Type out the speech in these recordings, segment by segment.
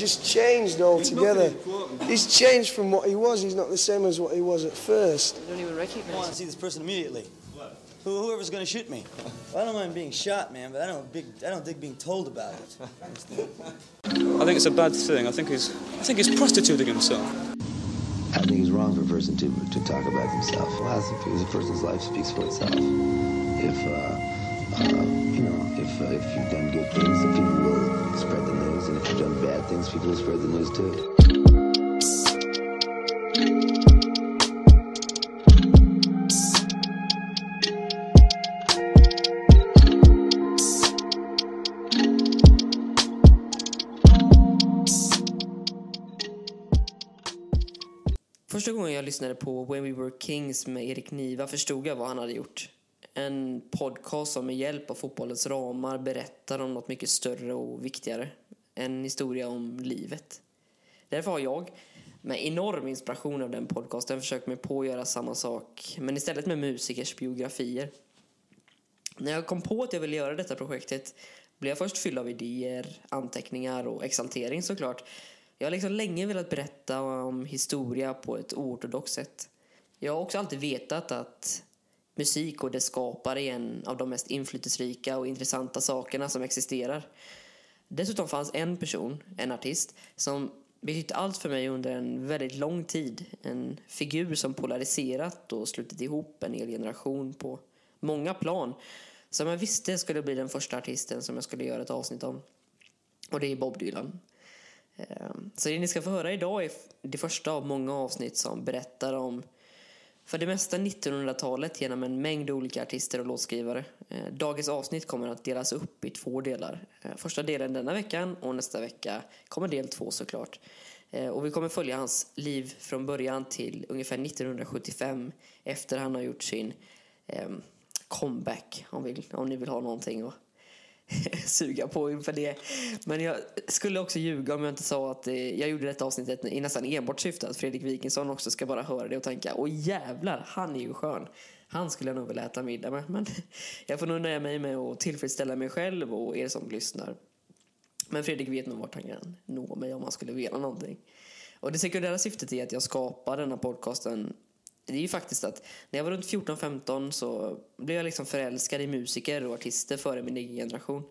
just changed altogether. He's changed from what he was. He's not the same as what he was at first. You don't even recognize. I want to see this person immediately. Who, whoever's going to shoot me. I don't mind being shot, man, but I don't big. I don't dig being told about it. I think it's a bad thing. I think he's, I think he's prostituting himself. I think it's wrong for a person to, to talk about themselves. Well, as a, a person's life speaks for itself. If, uh, uh, you know, if, uh, if you've done good things, then people will spread the news. And if you've done bad things, people will spread the news too. Första gången jag lyssnade på When We Were Kings med Erik Niva förstod jag vad han hade gjort. En podcast som med hjälp av fotbollens ramar berättar om något mycket större och viktigare. En historia om livet. Därför har jag, med enorm inspiration av den podcasten, försökt mig på att göra samma sak, men istället med musikers biografier. När jag kom på att jag ville göra detta projektet blev jag först fylld av idéer, anteckningar och exaltering såklart. Jag har liksom länge velat berätta om historia på ett oortodoxt sätt. Jag har också alltid vetat att musik och dess skapare är en av de mest inflytelserika och intressanta sakerna som existerar. Dessutom fanns en person, en artist, som betytt allt för mig under en väldigt lång tid. En figur som polariserat och slutit ihop en hel generation på många plan. Som jag visste skulle bli den första artisten som jag skulle göra ett avsnitt om. Och det är Bob Dylan. Ehm, så det ni ska få höra idag är det första av många avsnitt som berättar om för det mesta 1900-talet genom en mängd olika artister och låtskrivare. Eh, dagens avsnitt kommer att delas upp i två delar. Eh, första delen denna veckan och nästa vecka kommer del två såklart. Eh, och vi kommer följa hans liv från början till ungefär 1975 efter han har gjort sin ehm, comeback om, vill, om ni vill ha någonting att suga på inför det. Men jag skulle också ljuga om jag inte sa att eh, jag gjorde detta avsnittet i nästan enbart syfte att Fredrik Wikingsson också ska bara höra det och tänka åh jävlar, han är ju skön. Han skulle jag nog vilja äta middag med. Men jag får nog nöja mig med att tillfredsställa mig själv och er som lyssnar. Men Fredrik vet nog vart han kan nå mig om han skulle vilja någonting. Och det sekundära syftet är att jag skapar denna podcasten det är ju faktiskt att när jag var runt 14-15 så blev jag liksom förälskad i musiker och artister före min egen generation.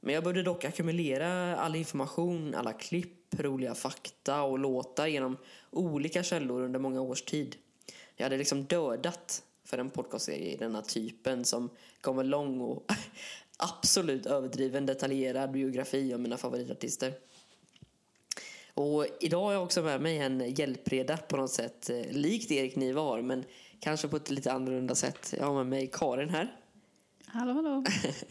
Men jag började dock ackumulera all information, alla klipp, roliga fakta och låtar genom olika källor under många års tid. Jag hade liksom dödat för en podcastserie i denna typen som kommer lång och absolut överdriven detaljerad biografi om mina favoritartister. Och idag har jag också med mig en hjälpreda på något sätt, eh, likt Erik Niva har, men kanske på ett lite annorlunda sätt. Jag har med mig Karin här. Hallå, hallå.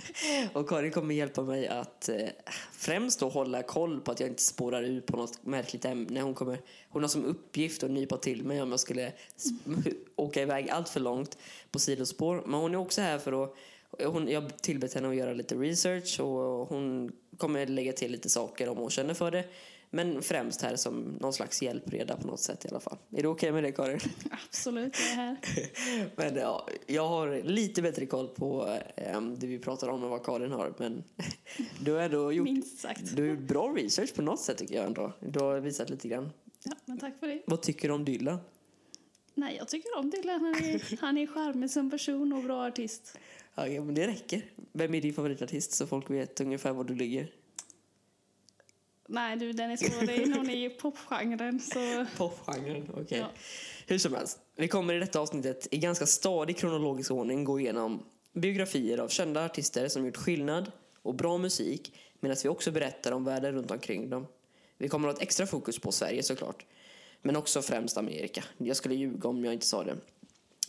Och Karin kommer hjälpa mig att eh, främst då hålla koll på att jag inte spårar ut på något märkligt ämne. Hon, kommer, hon har som uppgift att nypa till mig om jag skulle åka iväg allt för långt på sidospår. Men hon är också här för att hon, jag tillbett henne att göra lite research och hon kommer lägga till lite saker om hon känner för det. Men främst här som någon slags hjälpreda på något sätt i alla fall. Är det okej med det Karin? Absolut, jag är här. Men ja, jag har lite bättre koll på äm, det vi pratar om än vad Karin har. Men du har ändå gjort, Minst sagt. du har gjort bra research på något sätt tycker jag ändå. Du har visat lite grann. Ja, men tack för det. Vad tycker du om Dylan? Nej, jag tycker om Dylan. Han är, han är charmig som person och bra artist. Ja, men det räcker. Vem är din favoritartist så folk vet ungefär var du ligger? Nej, du, den är svår. Det är någon i popgenren, så... Popgenren, okej. Ja. Hur som helst, vi kommer i detta avsnittet i ganska stadig kronologisk ordning gå igenom biografier av kända artister som gjort skillnad och bra musik medan vi också berättar om världen runt omkring dem. Vi kommer att ha ett extra fokus på Sverige såklart, men också främst Amerika. Jag skulle ljuga om jag inte sa det.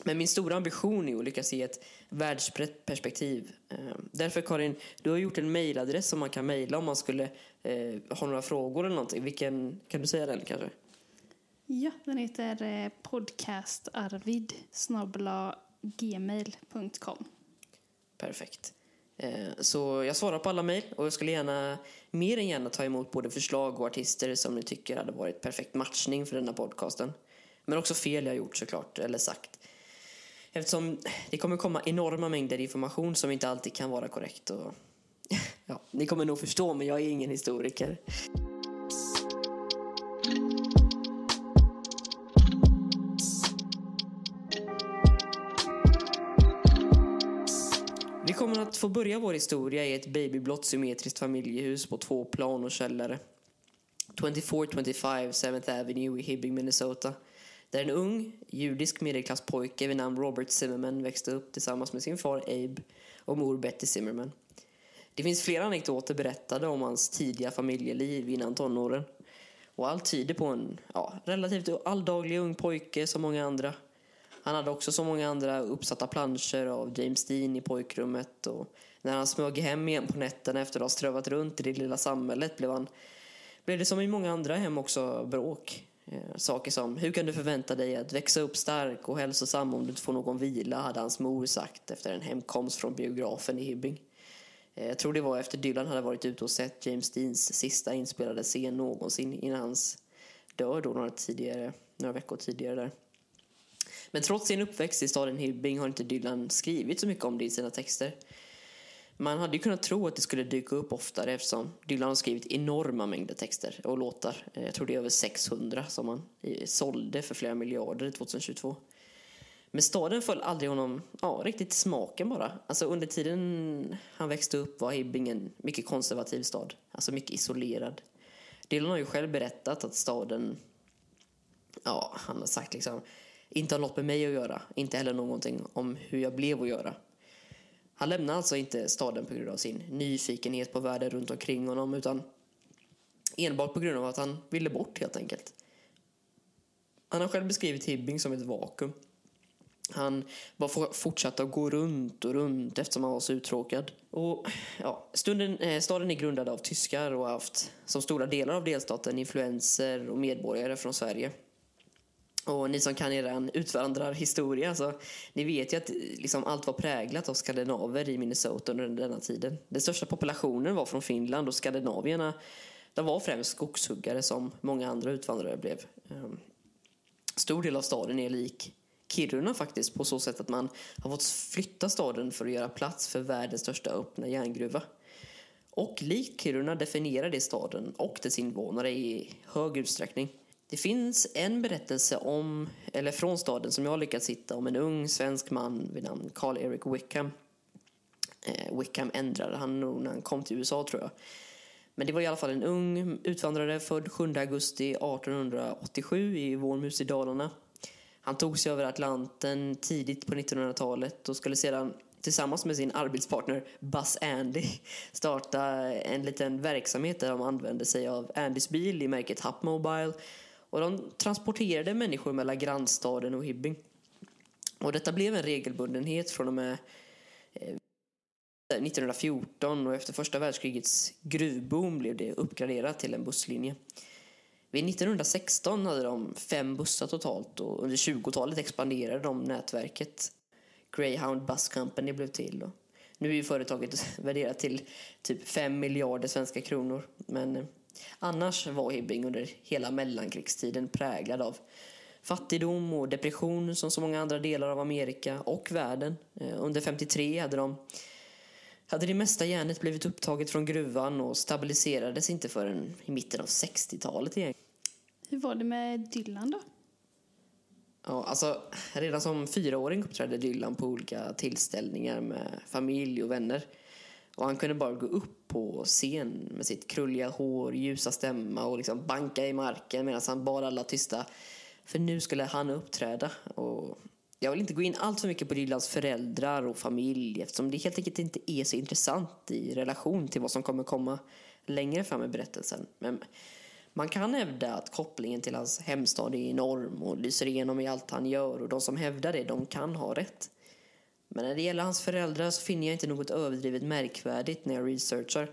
Men min stora ambition är att lyckas ge ett världsbrett perspektiv. Eh, Därför Karin, du har gjort en mejladress som man kan mejla om man skulle eh, ha några frågor eller någonting. Vilken, kan du säga den kanske? Ja, den heter eh, podcastarvid gmail.com. Perfekt. Eh, Så jag svarar på alla mejl och jag skulle gärna, mer än gärna ta emot både förslag och artister som ni tycker hade varit perfekt matchning för denna podcasten. Men också fel jag gjort såklart, eller sagt. Eftersom det kommer komma enorma mängder information som inte alltid kan vara korrekt. Och, ja, ni kommer nog förstå, men jag är ingen historiker. Vi kommer att få börja vår historia i ett babyblått symmetriskt familjehus på två plan och källare. 2425 7th Avenue i Hibbing, Minnesota. Där en ung judisk medelklasspojke vid namn Robert Zimmerman växte upp tillsammans med sin far Abe och mor Betty Zimmerman. Det finns flera anekdoter berättade om hans tidiga familjeliv innan tonåren. Och allt tyder på en ja, relativt alldaglig ung pojke som många andra. Han hade också som många andra uppsatta planscher av James Dean i pojkrummet och när han smög hem igen på nätterna efter att ha strövat runt i det lilla samhället blev, han, blev det som i många andra hem också bråk. Eh, saker som hur kan du förvänta dig att växa upp stark och hälsosam om du inte får någon vila hade hans mor sagt efter en hemkomst från biografen i Hibbing. Eh, jag tror det var efter Dylan hade varit ute och sett James Deans sista inspelade scen någonsin innan hans dör då några, tidigare, några veckor tidigare där. Men trots sin uppväxt i staden Hibbing har inte Dylan skrivit så mycket om det i sina texter. Man hade ju kunnat tro att det skulle dyka upp oftare eftersom Dylan har skrivit enorma mängder texter och låtar. Eh, jag tror det är över 600 som han eh, sålde för flera miljarder 2022. Men staden föll aldrig honom ja, riktigt i smaken bara. Alltså under tiden han växte upp var Hibbing en mycket konservativ stad. Alltså mycket isolerad. Dylan har ju själv berättat att staden, ja, han har sagt liksom, inte har något med mig att göra. Inte heller någonting om hur jag blev att göra. Han lämnade alltså inte staden på grund av sin nyfikenhet på världen runt omkring honom utan enbart på grund av att han ville bort helt enkelt. Han har själv beskrivit Hibbing som ett vakuum. Han bara fortsatte att gå runt och runt eftersom han var så uttråkad. Och, ja, stunden, eh, staden är grundad av tyskar och har haft som stora delar av delstaten influenser och medborgare från Sverige. Och ni som kan er utvandrarhistoria, så ni vet ju att liksom, allt var präglat av skandinaver i Minnesota under denna tiden. Den största populationen var från Finland och skandinavierna de var främst skogshuggare som många andra utvandrare blev. Ehm, stor del av staden är lik Kiruna faktiskt på så sätt att man har fått flytta staden för att göra plats för världens största öppna järngruva. Och likt Kiruna definierar det staden och dess invånare i hög utsträckning. Det finns en berättelse om, eller från staden som jag har lyckats hitta om en ung svensk man vid namn Carl-Eric Wickham. Eh, Wickham ändrade han nog när han kom till USA tror jag. Men det var i alla fall en ung utvandrare född 7 augusti 1887 i Vårmus i Dalarna. Han tog sig över Atlanten tidigt på 1900-talet och skulle sedan tillsammans med sin arbetspartner Buzz Andy starta en liten verksamhet där de använde sig av Andys bil i märket Hapmobile och de transporterade människor mellan grannstaden och Hibbing. Och detta blev en regelbundenhet från och med eh, 1914 och efter första världskrigets gruvboom blev det uppgraderat till en busslinje. Vid 1916 hade de fem bussar totalt och under 20-talet expanderade de nätverket. Greyhound Bus Company blev till. Och nu är ju företaget värderat till typ 5 miljarder svenska kronor. Men eh, annars var Hibbing under hela mellankrigstiden präglad av fattigdom och depression som så många andra delar av Amerika och världen. Eh, under 53 hade de hade det mesta järnet blivit upptaget från gruvan och stabiliserades inte förrän i mitten av 60-talet igen. Hur var det med Dylan då? Ja, alltså, redan som fyraåring uppträdde Dylan på olika tillställningar med familj och vänner. Och han kunde bara gå upp på scen med sitt krulliga hår, ljusa stämma och liksom banka i marken medan han bad alla tysta. För nu skulle han uppträda. Och jag vill inte gå in allt för mycket på Dylans föräldrar och familj eftersom det helt enkelt inte är så intressant i relation till vad som kommer komma längre fram i berättelsen. Men man kan hävda att kopplingen till hans hemstad är enorm och lyser igenom i allt han gör och de som hävdar det, de kan ha rätt. Men när det gäller hans föräldrar så finner jag inte något överdrivet märkvärdigt när jag researchar.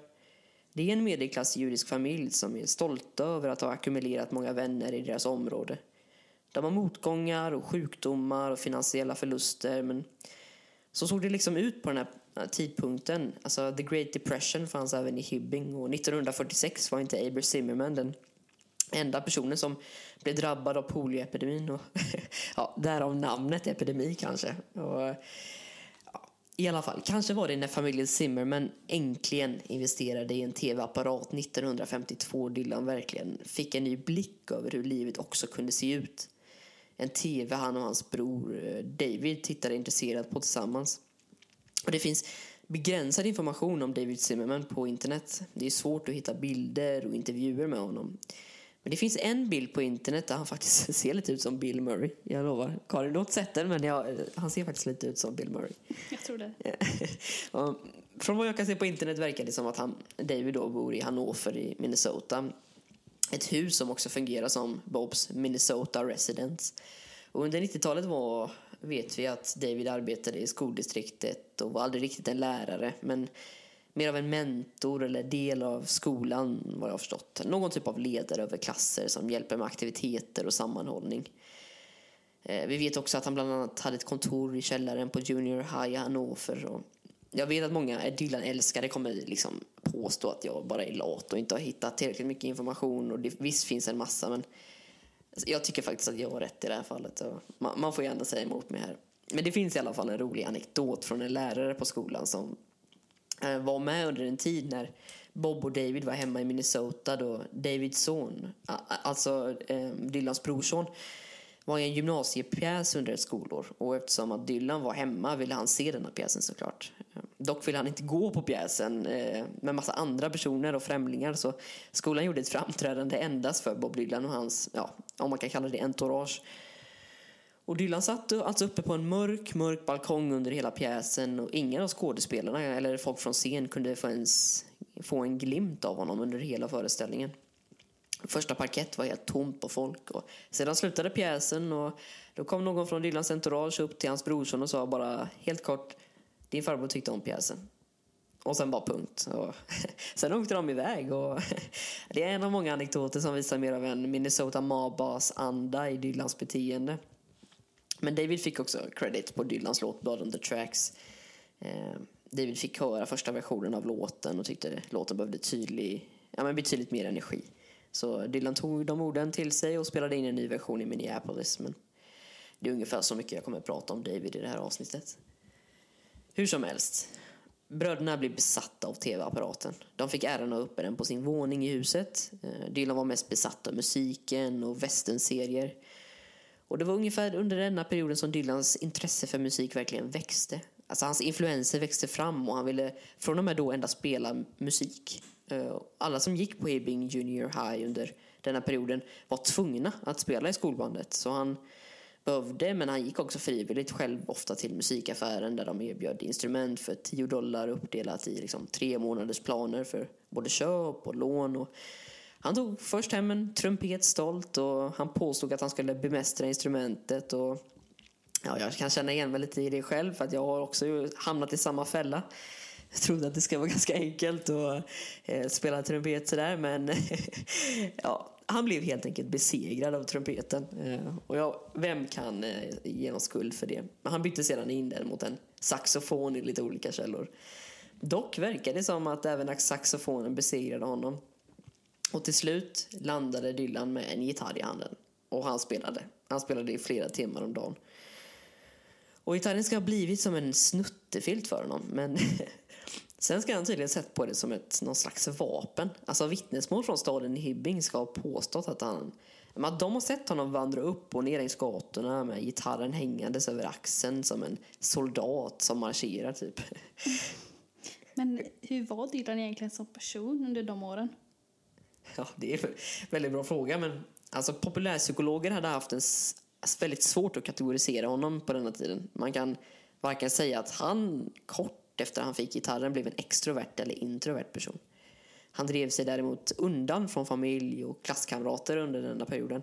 Det är en medelklass judisk familj som är stolta över att ha ackumulerat många vänner i deras område. De har motgångar och sjukdomar och finansiella förluster men så såg det liksom ut på den här tidpunkten. Alltså the Great Depression fanns även i Hibbing och 1946 var inte Aber Zimmerman den enda personen som blev drabbad av polioepidemin och ja, därav namnet epidemi kanske. Och, i alla fall, kanske var det när familjen Zimmerman äntligen investerade i en tv-apparat 1952 Dylan verkligen fick en ny blick över hur livet också kunde se ut en tv han och hans bror eh, David tittade intresserat på tillsammans. Och det finns begränsad information om David Zimmerman på internet. Det är svårt att hitta bilder och intervjuer med honom. Men det finns en bild på internet där han faktiskt ser lite ut som Bill Murray. Jag lovar. Karin, du har inte sett den, men jag, han ser faktiskt lite ut som Bill Murray. Jag tror det. Från vad jag kan se på internet verkar det som att han, David då bor i Hannover i Minnesota. Ett hus som också fungerar som Bobs Minnesota Residence. Och under 90-talet var, vet vi att David arbetade i skoldistriktet och var aldrig riktigt en lärare. Men mer av en mentor eller del av skolan vad jag har förstått. Någon typ av ledare över klasser som hjälper med aktiviteter och sammanhållning. Eh, vi vet också att han bland annat hade ett kontor i källaren på Junior High i Hannover. Och jag vet att många Dylan-älskare kommer liksom påstå att jag bara är lat och inte har hittat tillräckligt mycket information. Och det, visst finns en massa, men jag tycker faktiskt att jag har rätt i det här fallet. Man, man får ju ändå säga emot mig här. Men det finns i alla fall en rolig anekdot från en lärare på skolan som Eh, var med under en tid när Bob och David var hemma i Minnesota då Davids son, alltså eh, Dylans brorson, var i en gymnasiepjäs under ett skolår och eftersom att Dylan var hemma ville han se denna pjäsen såklart. Eh, dock ville han inte gå på pjäsen eh, med massa andra personer och främlingar så skolan gjorde ett framträdande endast för Bob Dylan och hans, ja, om man kan kalla det entourage. Och Dylan satt alltså uppe på en mörk, mörk balkong under hela pjäsen och ingen av skådespelarna eller folk från scen kunde få ens få en glimt av honom under hela föreställningen. Första parkett var helt tomt på folk och sedan slutade pjäsen och då kom någon från Dylans entourage upp till hans brorson och sa bara helt kort din farbror tyckte om pjäsen. Och sen bara punkt. Och sen åkte de iväg. Och det är en av många anekdoter som visar mer av en Minnesota Marbas-anda i Dylans beteende. Men David fick också credit på Dylans låt Blood on the Tracks. Eh, David fick höra första versionen av låten och tyckte låten behövde tydlig, ja, men betydligt mer energi. Så Dylan tog de orden till sig och spelade in en ny version i Minneapolis. Men det är ungefär så mycket jag kommer att prata om David i det här avsnittet. Hur som helst. Bröderna blev besatta av tv-apparaten. De fick äran att ha uppe den på sin våning i huset. Eh, Dylan var mest besatt av musiken och västernserier. Och det var ungefär under denna perioden som Dylans intresse för musik verkligen växte. Alltså hans influenser växte fram och han ville från och med då endast spela musik. Eh, alla som gick på Hibbing Junior High under denna perioden var tvungna att spela i skolbandet. Så han behövde, men han gick också frivilligt själv ofta till musikaffären där de erbjöd instrument för 10 dollar uppdelat i liksom tre månaders planer för både köp och lån. Och han tog först hem en trumpet stolt och han påstod att han skulle bemästra instrumentet. Och ja, jag kan känna igen mig lite i det själv för att jag har också hamnat i samma fälla. Jag trodde att det skulle vara ganska enkelt att eh, spela trumpet sådär men ja, han blev helt enkelt besegrad av trumpeten. Eh, och jag, vem kan eh, ge någon skuld för det? Men han bytte sedan in den mot en saxofon i lite olika källor. Dock verkar det som att även saxofonen besegrade honom. Och till slut landade Dylan med en gitarr i handen. Och han spelade. Han spelade i flera timmar om dagen. Och gitarren ska ha blivit som en snuttefilt för honom. Men sen ska han tydligen sett på det som ett någon slags vapen. Alltså vittnesmål från staden Hibbing ska ha påstått att han att de har sett honom vandra upp och ner längs gatorna med gitarren hängandes över axeln som en soldat som marscherar typ. Men hur var Dylan egentligen som person under de åren? Ja, det är en väldigt bra fråga, men alltså populärpsykologer hade haft en väldigt svårt att kategorisera honom på denna tiden. Man kan varken säga att han kort efter han fick gitarren blev en extrovert eller introvert person. Han drev sig däremot undan från familj och klasskamrater under denna perioden.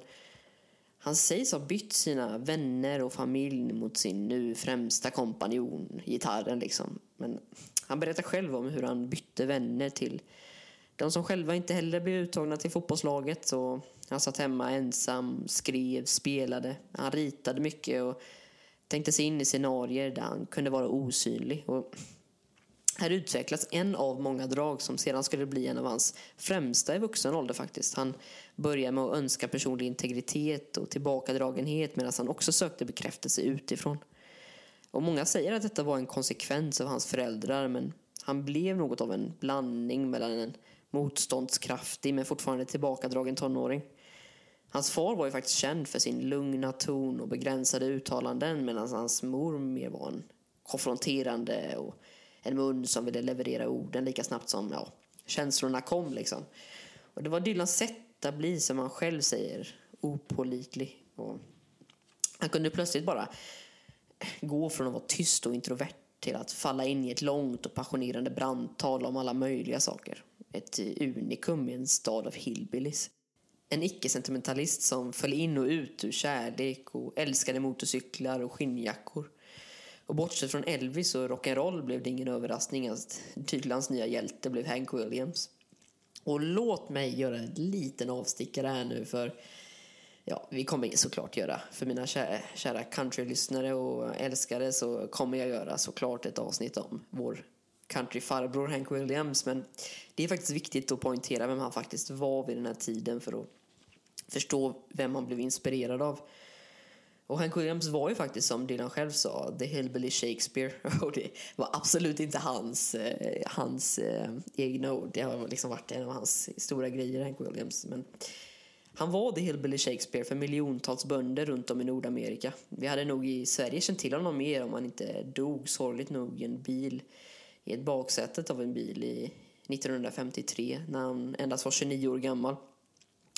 Han sägs ha bytt sina vänner och familj mot sin nu främsta kompanjon, gitarren liksom. Men han berättar själv om hur han bytte vänner till de som själva inte heller blev uttagna till fotbollslaget. Och han satt hemma ensam, skrev, spelade. Han ritade mycket och tänkte sig in i scenarier där han kunde vara osynlig. Och här utvecklas en av många drag som sedan skulle bli en av hans främsta i vuxen ålder faktiskt. Han började med att önska personlig integritet och tillbakadragenhet medan han också sökte bekräftelse utifrån. Och många säger att detta var en konsekvens av hans föräldrar men han blev något av en blandning mellan en motståndskraftig men fortfarande tillbakadragen tonåring. Hans far var ju faktiskt känd för sin lugna ton och begränsade uttalanden medan hans mor mer var en konfronterande och en mun som ville leverera orden lika snabbt som ja, känslorna kom. Liksom. Och det var Dylans sätt att bli, som han själv säger, opålitlig. Och han kunde plötsligt bara gå från att vara tyst och introvert till att falla in i ett långt och passionerande brandtal om alla möjliga saker. Ett unikum i en stad av hillbillies. En icke-sentimentalist som föll in och ut ur kärlek och älskade motorcyklar och skinnjackor. Och bortsett från Elvis och rock'n'roll blev det ingen överraskning att Dylans nya hjälte blev Hank Williams. Och låt mig göra en liten avstickare här nu för ja, vi kommer såklart göra, för mina kära, kära countrylyssnare och älskare så kommer jag göra såklart ett avsnitt om vår countryfarbror Hank Williams. Men det är faktiskt viktigt att poängtera vem han faktiskt var vid den här tiden för att förstå vem han blev inspirerad av. Och Hank Williams var ju faktiskt som Dylan själv sa, the hillbilly Shakespeare. Och det var absolut inte hans, eh, hans eh, egna ord. Det har liksom varit en av hans stora grejer, Hank Williams. Men han var the hillbilly Shakespeare för miljontals bönder runt om i Nordamerika. Vi hade nog i Sverige känt till honom mer om han inte dog sorgligt nog i en bil i ett baksätet av en bil i 1953 när han endast var 29 år gammal.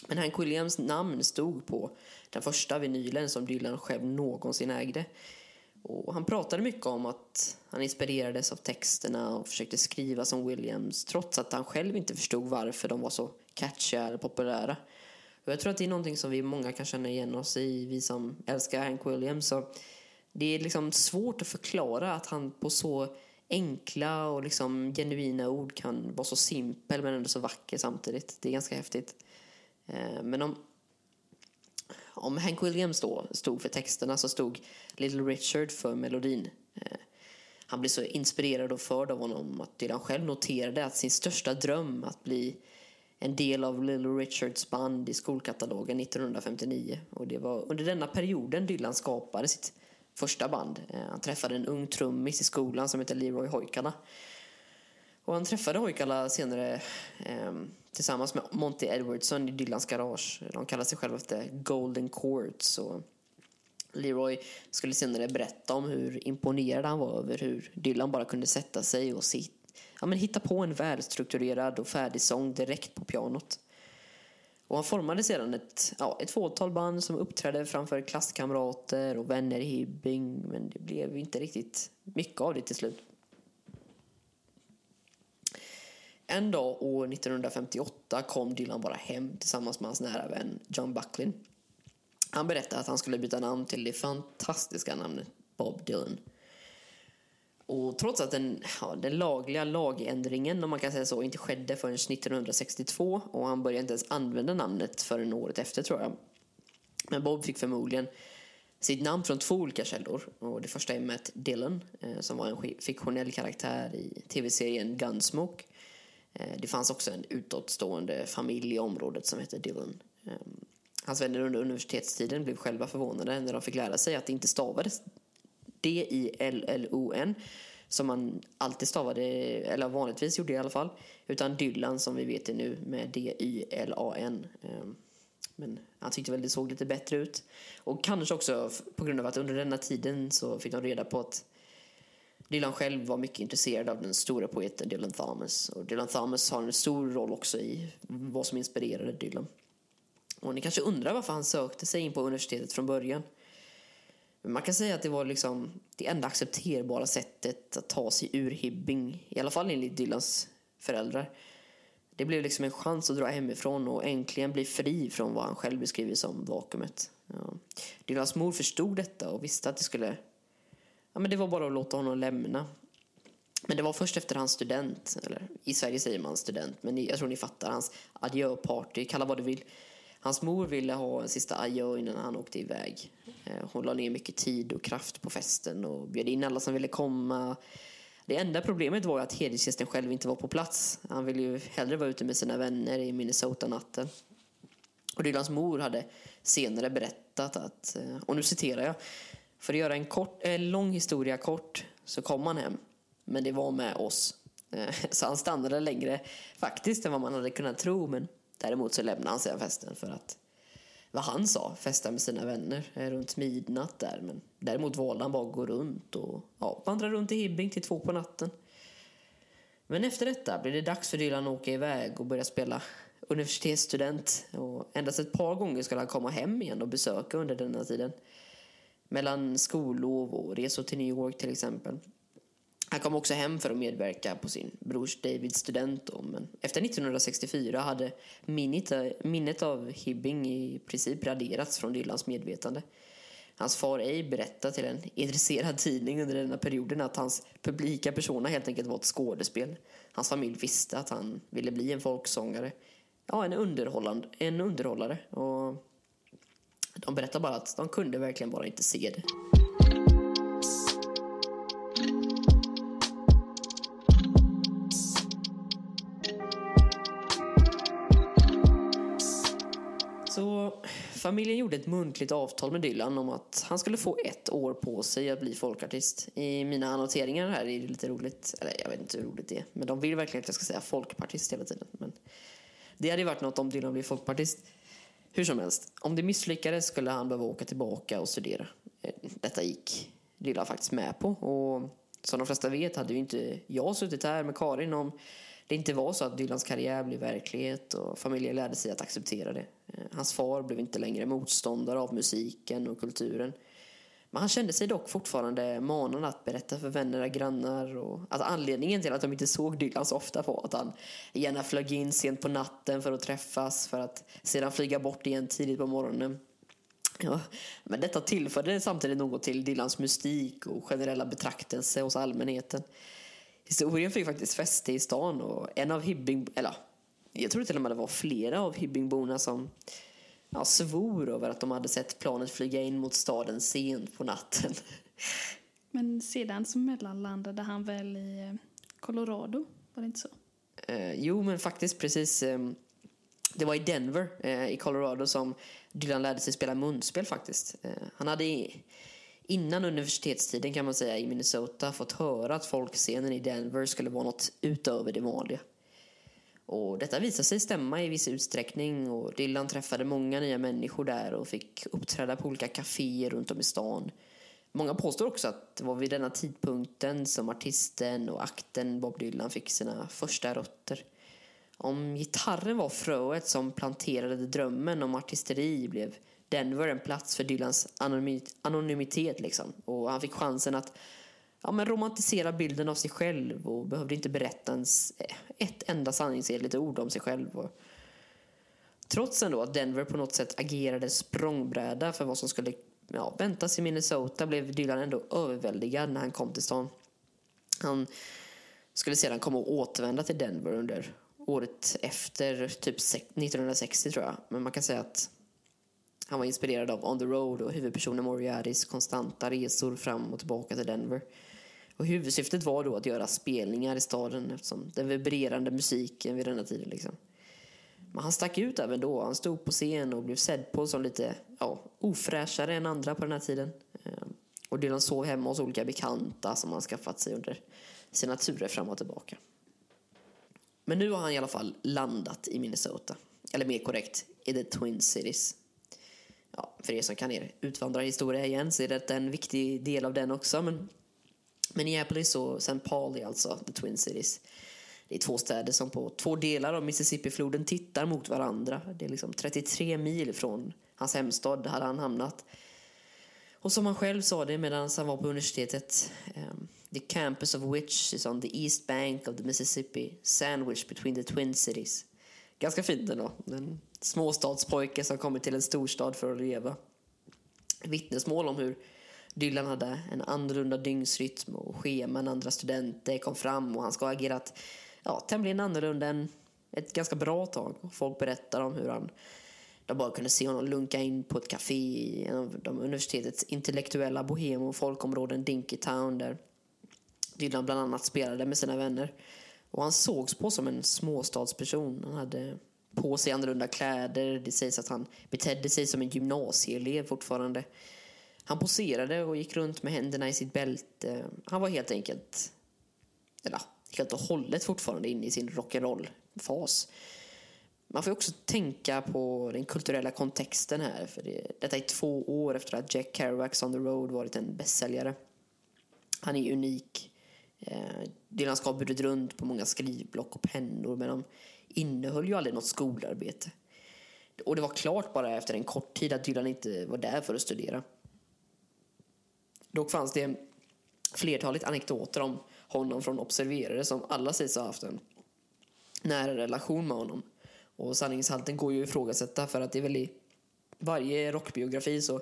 Men Hank Williams namn stod på den första vinylen som Dylan själv någonsin ägde. Och han pratade mycket om att han inspirerades av texterna och försökte skriva som Williams trots att han själv inte förstod varför de var så catchiga eller populära. Och jag tror att det är någonting som vi många kan känna igen oss i, vi som älskar Hank Williams. Så det är liksom svårt att förklara att han på så enkla och liksom genuina ord kan vara så simpel men ändå så vacker samtidigt. Det är ganska häftigt. Eh, men om, om Hank Williams då stod för texterna så stod Little Richard för melodin. Eh, han blev så inspirerad och förd av honom att Dylan själv noterade att sin största dröm att bli en del av Little Richards band i skolkatalogen 1959. Och det var under denna perioden Dylan skapade sitt första band. Eh, han träffade en ung trummis i skolan som heter Leroy Hoikala. Och han träffade Hoikala senare eh, tillsammans med Monty Edwardson i Dylans garage. De kallar sig själva för Golden Quartz. Och Leroy skulle senare berätta om hur imponerad han var över hur Dylan bara kunde sätta sig och sitta ja, men hitta på en välstrukturerad och färdig sång direkt på pianot. Och han formade sedan ett, ja, ett fåtal band som uppträdde framför klasskamrater och vänner i Hibbing men det blev inte riktigt mycket av det till slut. En dag år 1958 kom Dylan bara hem tillsammans med hans nära vän John Bucklin. Han berättade att han skulle byta namn till det fantastiska namnet Bob Dylan. Och trots att den, ja, den lagliga lagändringen, om man kan säga så, inte skedde förrän 1962 och han började inte ens använda namnet förrän året efter tror jag. Men Bob fick förmodligen sitt namn från två olika källor. Och det första är Matt Dillon eh, som var en fiktionell karaktär i tv-serien Gunsmoke. Eh, det fanns också en utåtstående familj i området som hette Dillon. Eh, hans vänner under universitetstiden blev själva förvånade när de fick lära sig att det inte stavades D-I-L-L-O-N som man alltid stavade, eller vanligtvis gjorde i alla fall. Utan Dylan som vi vet det nu med D-Y-L-A-N. Ehm, men han tyckte väl det såg lite bättre ut. Och kanske också på grund av att under denna tiden så fick de reda på att Dylan själv var mycket intresserad av den stora poeten Dylan Thomas. Och Dylan Thomas har en stor roll också i vad som inspirerade Dylan. Och ni kanske undrar varför han sökte sig in på universitetet från början. Man kan säga att det var liksom det enda accepterbara sättet att ta sig ur Hibbing, i alla fall enligt Dylans föräldrar. Det blev liksom en chans att dra hemifrån och äntligen bli fri från vad han själv beskriver som vakuumet. Ja. Dylans mor förstod detta och visste att det skulle... Ja, men det var bara att låta honom lämna. Men det var först efter hans student, eller i Sverige säger man student, men jag tror ni fattar, hans adjöparty, kalla vad du vill. Hans mor ville ha en sista adjö innan han åkte iväg. Eh, hon la ner mycket tid och kraft på festen och bjöd in alla som ville komma. Det enda problemet var att hedersgästen själv inte var på plats. Han ville ju hellre vara ute med sina vänner i Minnesota-natten. Och Dylans mor hade senare berättat att, eh, och nu citerar jag, för att göra en, kort, en lång historia kort så kom han hem, men det var med oss. Eh, så han stannade längre faktiskt än vad man hade kunnat tro, men Däremot så lämnade han sedan festen för att, vad han sa, festa med sina vänner eh, runt midnatt där. Men däremot valde han bara att gå runt och ja, vandra runt i Hibbing till två på natten. Men efter detta blev det dags för Dylan att åka iväg och börja spela universitetsstudent. Och endast ett par gånger skulle han komma hem igen och besöka under denna tiden. Mellan skollov och resor till New York till exempel. Han kom också hem för att medverka på sin brors Davids student. Då, men efter 1964 hade minnet, minnet av Hibbing i princip raderats från Dylans medvetande. Hans far A berättade till en intresserad tidning under denna perioden att hans publika persona helt enkelt var ett skådespel. Hans familj visste att han ville bli en folksångare. Ja, en, underhållande, en underhållare. Och de berättade bara att de kunde verkligen bara inte se det. Familjen gjorde ett muntligt avtal med Dylan om att han skulle få ett år på sig att bli folkartist. I mina annoteringar här är det lite roligt, eller jag vet inte hur roligt det är, men de vill verkligen att jag ska säga folkpartist hela tiden. Men det hade ju varit något om Dylan blev folkpartist. Hur som helst, om det misslyckades skulle han behöva åka tillbaka och studera. Eh, detta gick Dylan faktiskt med på och som de flesta vet hade ju inte jag suttit här med Karin om det inte var så att Dylans karriär blev verklighet och familjen lärde sig att acceptera det. Eh, hans far blev inte längre motståndare av musiken och kulturen. Men han kände sig dock fortfarande manad att berätta för vänner och grannar och att anledningen till att de inte såg Dylan så ofta var att han gärna flög in sent på natten för att träffas för att sedan flyga bort igen tidigt på morgonen. Ja, men detta tillförde samtidigt något till Dylans mystik och generella betraktelse hos allmänheten. Historien fick faktiskt fäste i stan och en av Hibbing, eller jag tror till och med det var flera av Hibbingborna som ja, svor över att de hade sett planet flyga in mot staden sent på natten. Men sedan så mellanlandade han väl i eh, Colorado, var det inte så? Eh, jo, men faktiskt precis. Eh, det var i Denver eh, i Colorado som Dylan lärde sig spela munspel faktiskt. Eh, han hade innan universitetstiden kan man säga i Minnesota fått höra att folkscenen i Denver skulle vara något utöver det vanliga. Och detta visade sig stämma i viss utsträckning och Dylan träffade många nya människor där och fick uppträda på olika kaféer runt om i stan. Många påstår också att det var vid denna tidpunkten som artisten och akten Bob Dylan fick sina första rötter. Om gitarren var fröet som planterade drömmen om artisteri blev Denver en plats för Dylans anonymitet liksom. Och han fick chansen att ja, men romantisera bilden av sig själv och behövde inte berätta ens eh, ett enda sanningsenligt ord om sig själv. Och trots ändå att Denver på något sätt agerade språngbräda för vad som skulle ja, väntas i Minnesota blev Dylan ändå överväldigad när han kom till stan. Han skulle sedan komma och återvända till Denver under året efter, typ 1960 tror jag. Men man kan säga att han var inspirerad av On the Road och huvudpersonen Moriartys konstanta resor fram och tillbaka till Denver. Och huvudsyftet var då att göra spelningar i staden eftersom den vibrerande musiken vid denna tiden liksom. Men han stack ut även då. Han stod på scen och blev sedd på som lite ja, ofräschare än andra på den här tiden. Ehm, och Dylan sov hemma hos olika bekanta som han skaffat sig under sina turer fram och tillbaka. Men nu har han i alla fall landat i Minnesota. Eller mer korrekt, i the Twin Cities. Ja, för er som kan er utvandrarhistoria igen så är det en viktig del av den också. Men Minneapolis och St. Paul är alltså the Twin Cities. Det är två städer som på två delar av Mississippifloden tittar mot varandra. Det är liksom 33 mil från hans hemstad hade han hamnat. Och som han själv sa det medan han var på universitetet. Um, the campus of which is on the east bank of the Mississippi, sandwiched between the twin cities. Ganska fint ändå småstadspojke som kommer till en storstad för att leva. Vittnesmål om hur Dylan hade en annorlunda dygnsrytm och schema än andra studenter kom fram och han ska ha agerat ja, tämligen annorlunda än ett ganska bra tag. Folk berättar om hur han de bara kunde se honom lunka in på ett café i en av de universitetets intellektuella bohem och folkområden Dinkytown där Dylan bland annat spelade med sina vänner. Och han sågs på som en småstadsperson. Han hade på sig annorlunda kläder. Det sägs att han betedde sig som en gymnasieelev fortfarande. Han poserade och gick runt med händerna i sitt bälte. Han var helt enkelt, eller helt och hållet fortfarande inne i sin rock'n'roll-fas. Man får också tänka på den kulturella kontexten här. För det, detta är två år efter att Jack Kerouacs On the Road varit en bästsäljare. Han är unik. Eh, Dylan ska ha burit runt på många skrivblock och pennor med de innehöll ju aldrig något skolarbete. Och det var klart bara efter en kort tid att Dylan inte var där för att studera. Dock fanns det flertalet anekdoter om honom från observerare som alla sägs ha haft en nära relation med honom. Och sanningshalten går ju att ifrågasätta för att det är väl i varje rockbiografi så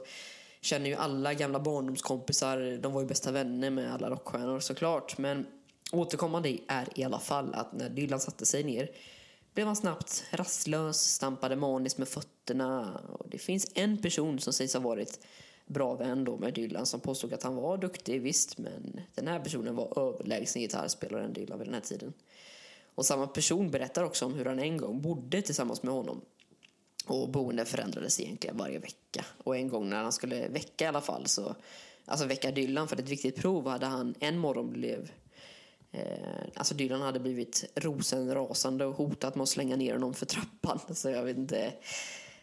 känner ju alla gamla barndomskompisar, de var ju bästa vänner med alla rockstjärnor såklart. Men återkommande är i alla fall att när Dylan satte sig ner blev han snabbt rastlös, stampade maniskt med fötterna. Och det finns en person som sägs ha varit bra vän då med Dylan som påstod att han var duktig, visst, men den här personen var överlägsen gitarrspelare än Dylan vid den här tiden. Och samma person berättar också om hur han en gång bodde tillsammans med honom. Och boendet förändrades egentligen varje vecka. Och en gång när han skulle väcka i alla fall, så, alltså väcka Dylan för ett viktigt prov, hade han en morgon blev Eh, alltså Dylan hade blivit rosenrasande och hotat med att slänga ner honom för trappan. Så jag vet inte.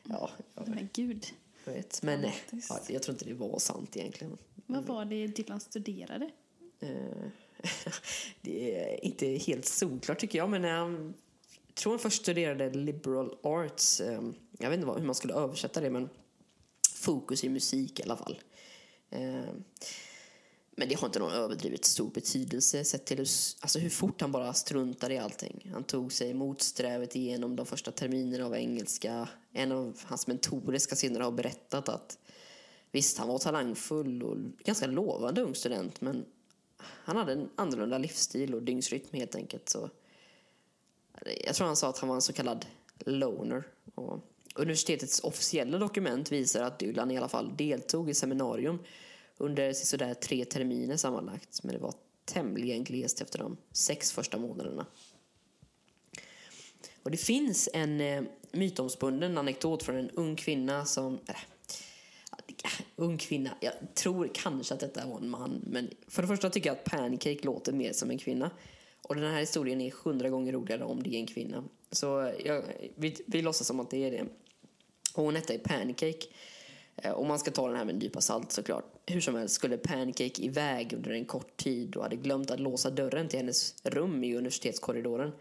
Ja, jag Men gud. vet. Men nej, Dramatiskt. ja, jag tror inte det var sant egentligen. Vad var det Dylan studerade? Eh, det är inte helt solklart tycker jag, men jag tror han först studerade liberal arts. Eh, Jag vet inte hur man skulle översätta det, men fokus i musik i alla fall. Eh, men det har inte någon överdrivet stor betydelse sett till hur, alltså hur fort han bara struntade i allting. Han tog sig motsträvet igenom de första terminerna av engelska. En av hans mentorer ska senare ha berättat att visst, han var talangfull och ganska lovande ung student, men han hade en annorlunda livsstil och dygnsrytm helt enkelt. Så eh, jag tror han sa att han var en så kallad loner. Och universitetets officiella dokument visar att Dylan i alla fall deltog i seminarium under sådär tre terminer sammanlagt. Men det var tämligen glest efter de sex första månaderna. Och det finns en eh, mytomspunnen anekdot från en ung kvinna som... Äh, ung kvinna. Jag tror kanske att detta var en man. Men för det första tycker jag att Pancake låter mer som en kvinna. Och den här historien är hundra gånger roligare om det är en kvinna. Så jag, vi, vi låtsas som att det är det. Och hon hette Pancake. Eh, och man ska ta den här med en nypa salt såklart. Hur som helst skulle Pancake iväg under en kort tid och hade glömt att låsa dörren till hennes rum i universitetskorridoren.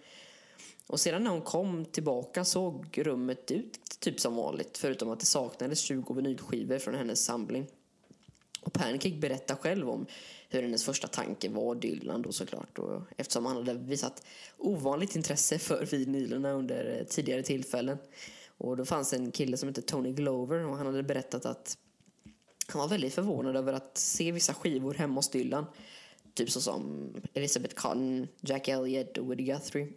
Och sedan när hon kom tillbaka såg rummet ut typ som vanligt förutom att det saknades 20 vinylskivor från hennes samling. Och Pancake berättar själv om hur hennes första tanke var Dylan då såklart. Och eftersom han hade visat ovanligt intresse för vinylerna under eh, tidigare tillfällen. Och då fanns en kille som hette Tony Glover och han hade berättat att han var väldigt förvånad över att se vissa skivor hemma hos Dylan. Typ så som Elizabeth Cotton, Jack Elliott och Woody Guthrie.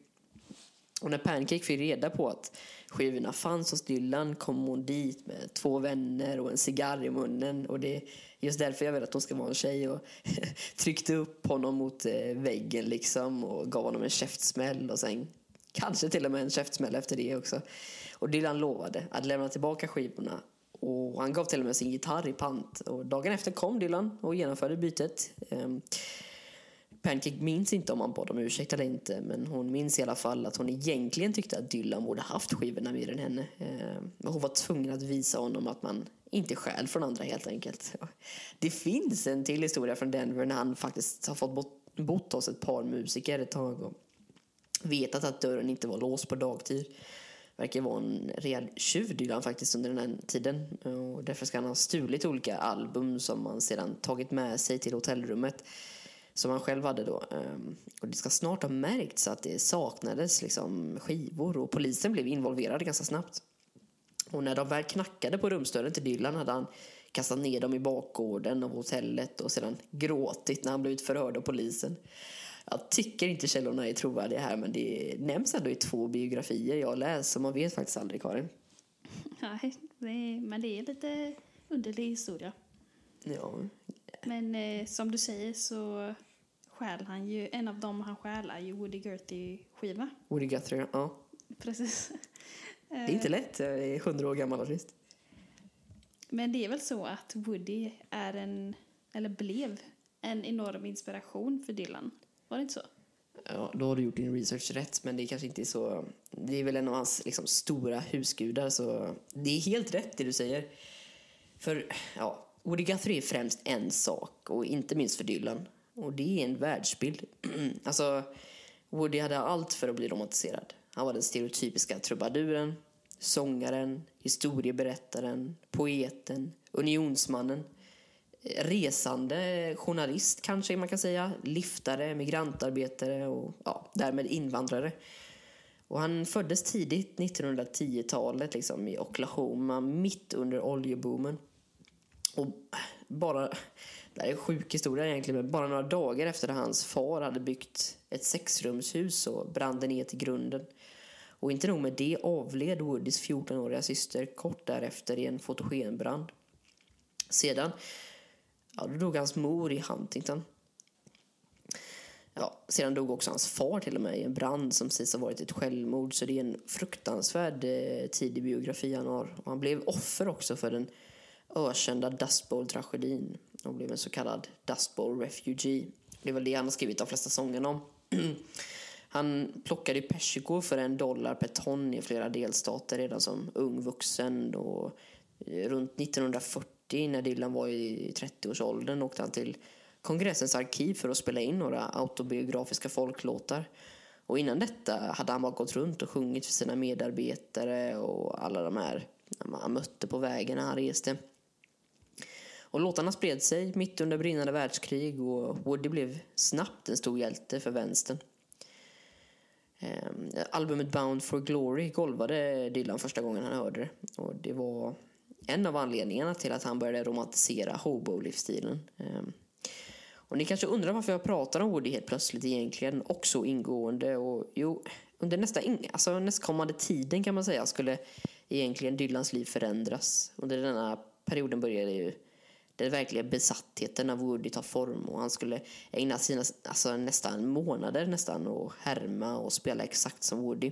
Och när Pancake fick reda på att skivorna fanns hos Dylan kom hon dit med två vänner och en cigarr i munnen. Och det är just därför jag vill att hon ska vara en tjej. Och tryckte upp honom mot eh, väggen liksom och gav honom en käftsmäll och sen kanske till och med en käftsmäll efter det också. Och Dylan lovade att lämna tillbaka skivorna och han gav till och med sin gitarr i pant. Och dagen efter kom Dylan och genomförde bytet. Ehm, Pancake minns inte om han bad om ursäkt eller inte men hon minns i alla fall att hon egentligen tyckte att Dylan borde haft skivorna mer än henne. Ehm, men hon var tvungen att visa honom att man inte stjäl från andra helt enkelt. Det finns en till historia från Denver när han faktiskt har fått bott, bott hos ett par musiker ett tag och vetat att dörren inte var låst på dagtid. Verkar vara en rejäl tjuv Dylan faktiskt under den här tiden. Och därför ska han ha stulit olika album som han sedan tagit med sig till hotellrummet som han själv hade då. Ehm, och det ska snart ha märkts att det saknades liksom skivor och polisen blev involverad ganska snabbt. Och när de väl knackade på rumsdörren till Dylan hade han kastat ner dem i bakgården av hotellet och sedan gråtit när han blivit förhörd av polisen. Jag tycker inte källorna är trovärdiga här men det nämns ändå i två biografier jag läst så man vet faktiskt aldrig Karin. Nej, det men det är lite underlig historia. Ja, Men eh, som du säger så stjäl han ju, en av dem han stjäl är ju Woody Guthrie-skiva. Woody Guthrie, ja. Precis. Det är inte lätt, jag är hundra år gammal artist. Men det är väl så att Woody är en, eller blev, en enorm inspiration för Dylan. Var det inte så? Ja, då har du gjort din research rätt, men det kanske inte är så... Det är väl en av hans liksom, stora husgudar, så det är helt rätt det du säger. För, ja, Woody Guthrie är främst en sak, och inte minst för Dylan. Och det är en världsbild. alltså, Woody hade allt för att bli romantiserad. Han var den stereotypiska trubaduren, sångaren, historieberättaren, poeten, unionsmannen, resande journalist kanske man kan säga, liftare, migrantarbetare och ja, därmed invandrare. Och han föddes tidigt 1910-talet liksom, i Oklahoma, mitt under oljeboomen. Och bara, det här är en sjuk historia egentligen, men bara några dagar efter att hans far hade byggt ett sexrumshus så brann det ner till grunden. Och inte nog med det avled Woodys 14-åriga syster kort därefter i en fotogenbrand. Sedan ja, då dog hans mor i Huntington. Ja, sedan dog också hans far till och med i en brand som sägs ha varit ett självmord. Så det är en fruktansvärd eh, tidig biografi han har. Och han blev offer också för den ökända Dust Bowl-tragedin och blev en så kallad Dust Bowl refugee. Det är väl det han har skrivit de flesta sångerna om. han plockade persikor för en dollar per ton i flera delstater redan som ung vuxen. Och eh, runt 1940 när Dylan var i 30-årsåldern åkte han till kongressens arkiv för att spela in några autobiografiska folklåtar. Och innan detta hade han bara gått runt och sjungit för sina medarbetare och alla de här han mötte på vägen när han reste. Och låtarna spred sig mitt under brinnande världskrig och Woody blev snabbt en stor hjälte för vänstern. Ehm, albumet Bound for Glory golvade Dylan första gången han hörde det. Och det var en av anledningarna till att han började romantisera hobo-livsstilen. Ehm, och ni kanske undrar varför jag pratar om Woody helt plötsligt egentligen och så ingående. Och jo, under nästa in, alltså nästkommande tiden kan man säga skulle egentligen Dylans liv förändras. Under denna perioden började ju den verkliga besattheten av Woody ta form och han skulle ägna sina alltså, nästan månader nästan och härma och spela exakt som Woody.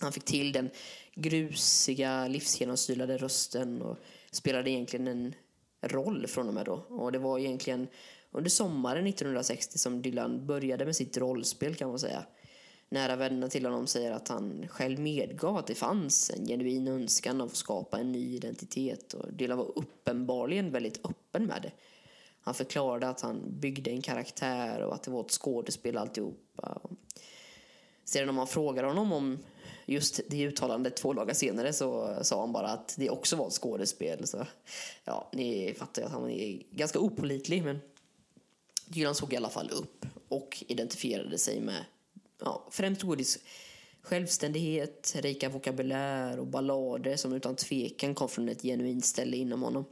Han fick till den grusiga, livsgenomsylade rösten och spelade egentligen en roll från och med då. Och det var egentligen under sommaren 1960 som Dylan började med sitt rollspel kan man säga. Nära vänner till honom säger att han själv medgav att det fanns en genuin önskan att skapa en ny identitet och Dylan var uppenbarligen väldigt öppen med det. Han förklarade att han byggde en karaktär och att det var ett skådespel alltihopa. Sedan när man frågade honom om just det uttalandet två dagar senare så sa han bara att det också var ett skådespel. Så, ja, ni fattar ju att han är ganska opolitlig men Dylan såg i alla fall upp och identifierade sig med ja, främst Woodys självständighet, rika vokabulär och ballader som utan tvekan kom från ett genuint ställe inom honom.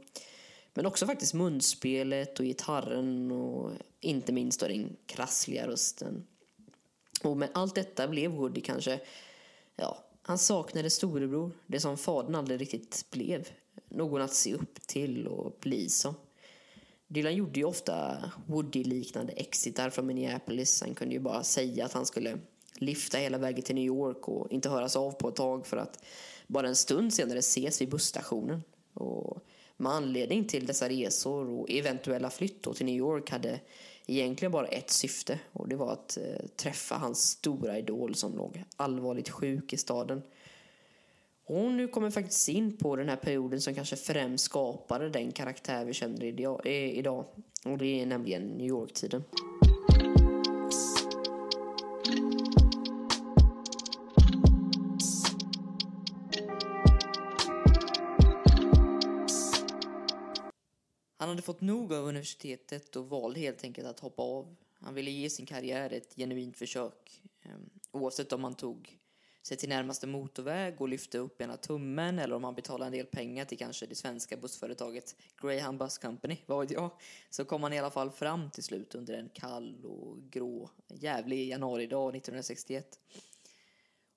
Men också faktiskt munspelet och gitarren och inte minst då den krassliga rösten. Och med allt detta blev Woody kanske, ja, han saknade storebror, det som fadern aldrig riktigt blev. Någon att se upp till och bli som. Dylan gjorde ju ofta Woody-liknande exitar från Minneapolis. Han kunde ju bara säga att han skulle lyfta hela vägen till New York och inte höras av på ett tag för att bara en stund senare ses vid busstationen. Och med anledning till dessa resor och eventuella flytt till New York hade egentligen bara ett syfte och det var att eh, träffa hans stora idol som låg allvarligt sjuk i staden. Och nu kommer faktiskt in på den här perioden som kanske främst skapade den karaktär vi känner idag. Eh, och det är nämligen New York-tiden. Han hade fått nog av universitetet och valde helt enkelt att hoppa av. Han ville ge sin karriär ett genuint försök. Ehm, oavsett om han tog sig till närmaste motorväg och lyfte upp ena tummen eller om han betalade en del pengar till kanske det svenska bussföretaget Greyhound Bus Company, vad vet jag, så kom han i alla fall fram till slut under en kall och grå jävlig januaridag 1961.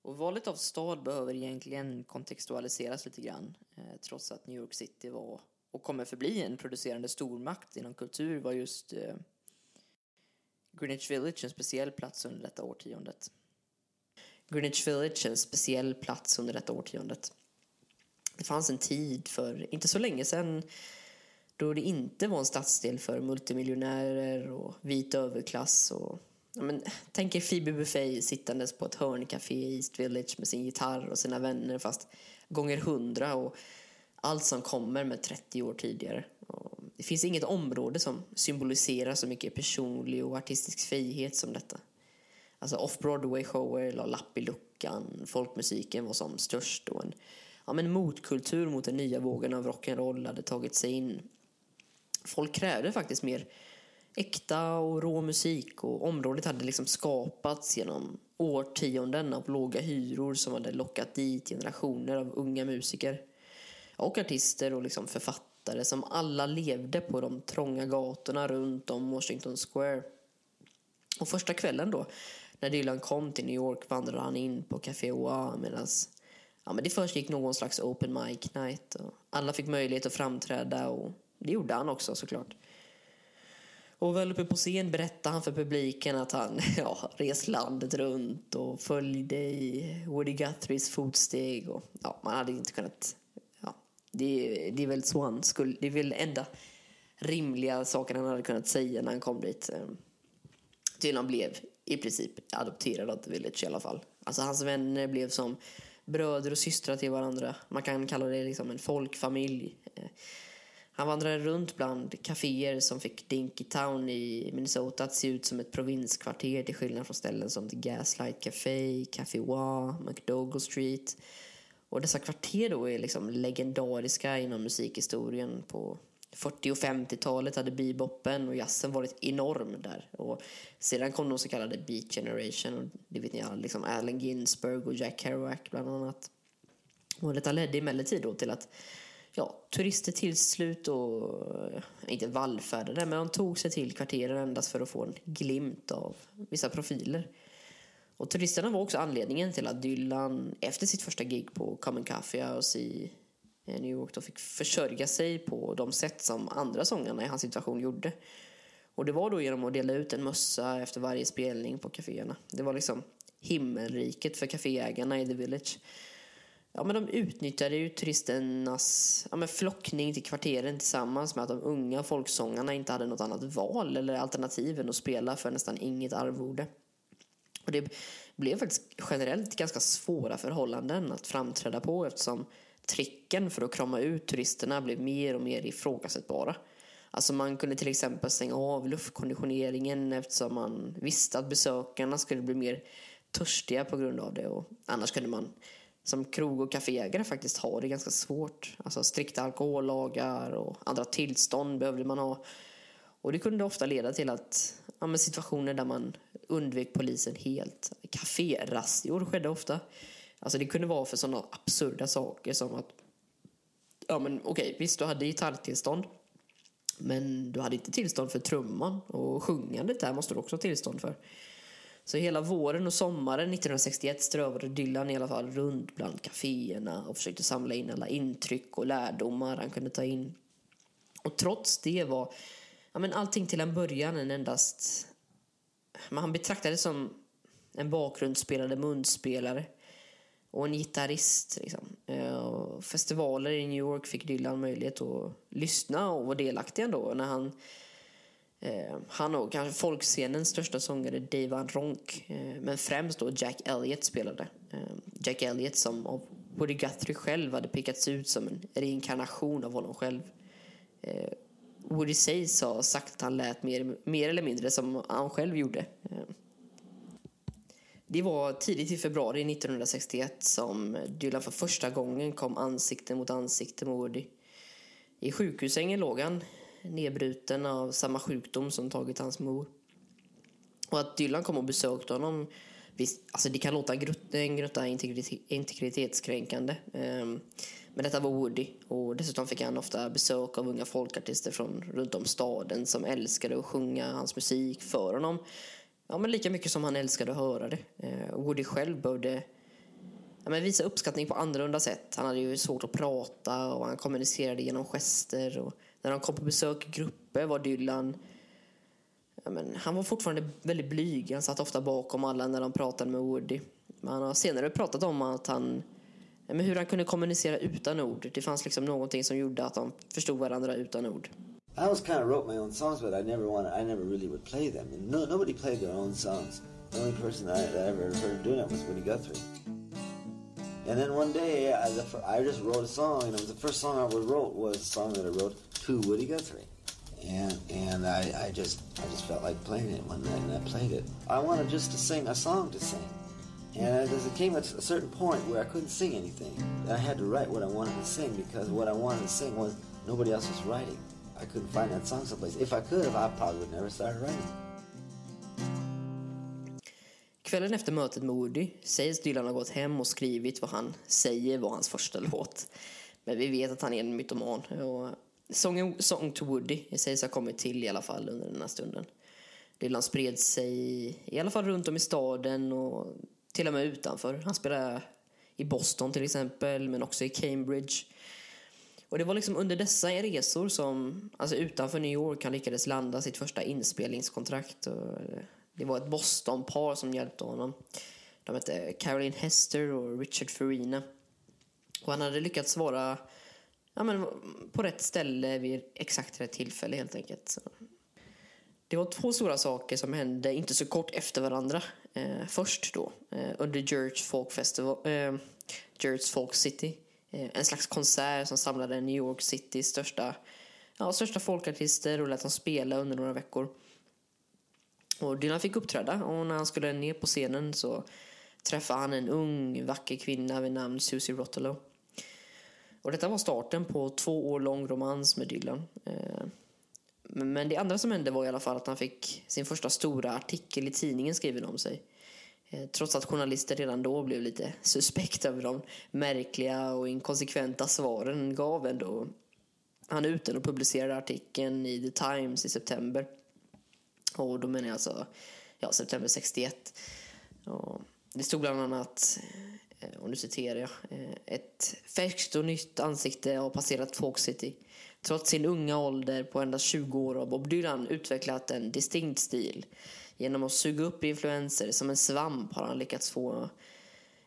Och valet av stad behöver egentligen kontextualiseras lite grann, eh, trots att New York City var och kommer förbli en producerande stormakt inom kultur var just eh, Greenwich Village en speciell plats under detta årtiondet. Greenwich Village en speciell plats under detta årtiondet. Det fanns en tid för inte så länge sedan då det inte var en stadsdel för multimiljonärer och vit överklass. Och, ja, men, tänk er Phoebe Buffet sittandes på ett hörncafé i East Village med sin gitarr och sina vänner fast gånger hundra och allt som kommer med 30 år tidigare. Och det finns inget område som symboliserar så mycket personlig och artistisk frihet som detta. Alltså off-Broadway-shower la lapp i luckan, folkmusiken var som störst och en ja, men motkultur mot den nya vågen av rock'n'roll hade tagit sig in. Folk krävde faktiskt mer äkta och rå musik och området hade liksom skapats genom årtionden av låga hyror som hade lockat dit generationer av unga musiker och artister och liksom författare som alla levde på de trånga gatorna runt om Washington Square. Och första kvällen då, när Dylan kom till New York vandrade han in på Café Oa medan ja, men det först gick någon slags open mic night. Och alla fick möjlighet att framträda och det gjorde han också såklart. Och väl uppe på scen berättade han för publiken att han ja, rest landet runt och följde i Woody Guthries fotsteg. Och, ja, man hade inte kunnat... Det, det är väl så han skulle... Det är väl enda rimliga saken han hade kunnat säga när han kom dit. Eh, till han blev i princip adopterad av The Village i alla fall. Alltså hans vänner blev som bröder och systrar till varandra. Man kan kalla det liksom en folkfamilj. Eh, han vandrade runt bland kaféer som fick Dinky Town i Minnesota att se ut som ett provinskvarter till skillnad från ställen som The Gaslight Café, Café Wa, McDougall Street. Och dessa kvarter då är liksom legendariska inom musikhistorien. På 40 och 50-talet hade beboppen och jazzen varit enorm där. Och sedan kom de så kallade Beat Generation och det vet ni liksom Allen Ginsberg och Jack Kerouac bland annat. Och detta ledde emellertid då till att ja, turister till slut och eh, inte vallfärdade, men de tog sig till kvarteren endast för att få en glimt av vissa profiler. Och turisterna var också anledningen till att Dylan efter sitt första gig på Common Coffee House i eh, New York då fick försörja sig på de sätt som andra sångarna i hans situation gjorde. Och det var då genom att dela ut en mössa efter varje spelning på kaféerna. Det var liksom himmelriket för kaféägarna i The Village ja, men de utnyttjade ju turisternas ja, men flockning till kvarteren tillsammans med att de unga folksångarna inte hade något annat val eller alternativ än att spela för nästan inget arvode. Och det blev faktiskt generellt ganska svåra förhållanden att framträda på eftersom tricken för att krama ut turisterna blev mer och mer ifrågasättbara. Alltså man kunde till exempel stänga av luftkonditioneringen eftersom man visste att besökarna skulle bli mer törstiga på grund av det och annars kunde man som krog och kaféägare faktiskt ha det ganska svårt. Alltså strikta alkohollagar och andra tillstånd behövde man ha. Och det kunde ofta leda till att ja, situationer där man undvek polisen helt. Kaférazzior skedde ofta. Alltså det kunde vara för sådana absurda saker som att ja men okej, visst du hade gitarrtillstånd men du hade inte tillstånd för trumman och sjungandet där måste du också ha tillstånd för. Så hela våren och sommaren 1961 strövade Dylan i alla fall runt bland kaféerna och försökte samla in alla intryck och lärdomar han kunde ta in. Och trots det var ja, men allting till en början en endast... Men han betraktades som en bakgrundsspelande munspelare och en gitarrist. Liksom. Eh, festivaler i New York fick Dylan möjlighet att lyssna och vara delaktig ändå när han Eh, han och kanske folkscenens största sångare Dave Van Ronk, eh, men främst då Jack Elliott spelade. Eh, Jack Elliott som av Woody Guthrie själv hade pickats ut som en reinkarnation av honom själv. Eh, Woody sägs ha sagt att han lät mer, mer eller mindre som han själv gjorde. Eh. Det var tidigt i februari 1961 som Dylan för första gången kom ansikte mot ansikte med Woody. I sjukhussängen låg han nedbruten av samma sjukdom som tagit hans mor. Och att Dylan kom och besökte honom, visst, alltså det kan låta en grutta integritetskränkande. Ehm, men detta var Woody och dessutom fick han ofta besök av unga folkartister från runt om staden som älskade att sjunga hans musik för honom. Ja, men lika mycket som han älskade att höra det. Eh, Woody själv behövde ja, men visa uppskattning på annorlunda sätt. Han hade ju svårt att prata och han kommunicerade genom gester. Och när de kom på besök i grupper var Dylan ja, men, han var fortfarande väldigt blyg. Han satt ofta bakom alla när de pratade med Woody. Men han har senare pratat om att han ja, men hur han kunde kommunicera utan ord. Det fanns liksom någonting som gjorde att de förstod varandra utan ord. I always kind of wrote my own songs, but I never wanted, I never really would play them. And no, nobody played their own songs. The only person I, that I ever heard doing it was Woody Guthrie. And then one day, I, I just wrote a song, and it was the first song I ever wrote was a song that I wrote to Woody Guthrie. And and I, I just I just felt like playing it one night, and I played it. I wanted just to sing a song to sing, and it came at a certain point where I couldn't sing anything, I had to write what I wanted to sing because what I wanted to sing was nobody else was writing. I couldn't find that song someplace. If I could I probably would never started writing. Kvällen efter mötet med Woody sägs Dylan ha gått hem och skrivit vad han säger var hans första låt. Men vi vet att han är en mytoman. Och sången Song to Woody sägs ha kommit till i alla fall under den här stunden. Dylan spred sig i alla fall runt om i staden och till och med utanför. Han spelade i Boston till exempel, men också i Cambridge. Och det var liksom under dessa resor som, alltså utanför New York, han lyckades landa sitt första inspelningskontrakt. Och det var ett Boston-par som hjälpte honom. De hette Caroline Hester och Richard Farina. Och han hade lyckats vara ja, men, på rätt ställe vid exakt rätt tillfälle helt enkelt. Så. Det var två stora saker som hände inte så kort efter varandra. Eh, först då, eh, under George Folk Festival, eh, George Folk City. Eh, en slags konsert som samlade New York Citys största, ja, största folkartister och lät dem spela under några veckor. Och Dylan fick uppträda och när han skulle ner på scenen så träffade han en ung vacker kvinna vid namn Susie Rotolo. Och detta var starten på två år lång romans med Dylan. Eh, men det andra som hände var i alla fall att han fick sin första stora artikel i tidningen skriven om sig. Eh, trots att journalister redan då blev lite suspekt över de märkliga och inkonsekventa svaren gav ändå han ut den och publicerade artikeln i The Times i september. Och då menar jag alltså ja, september 61. Och det stod bland annat, Eh, och nu citerar jag, eh, ett färskt och nytt ansikte har passerat Folk City. Trots sin unga ålder på endast 20 år har Bob Dylan utvecklat en distinkt stil. Genom att suga upp influenser som en svamp har han lyckats få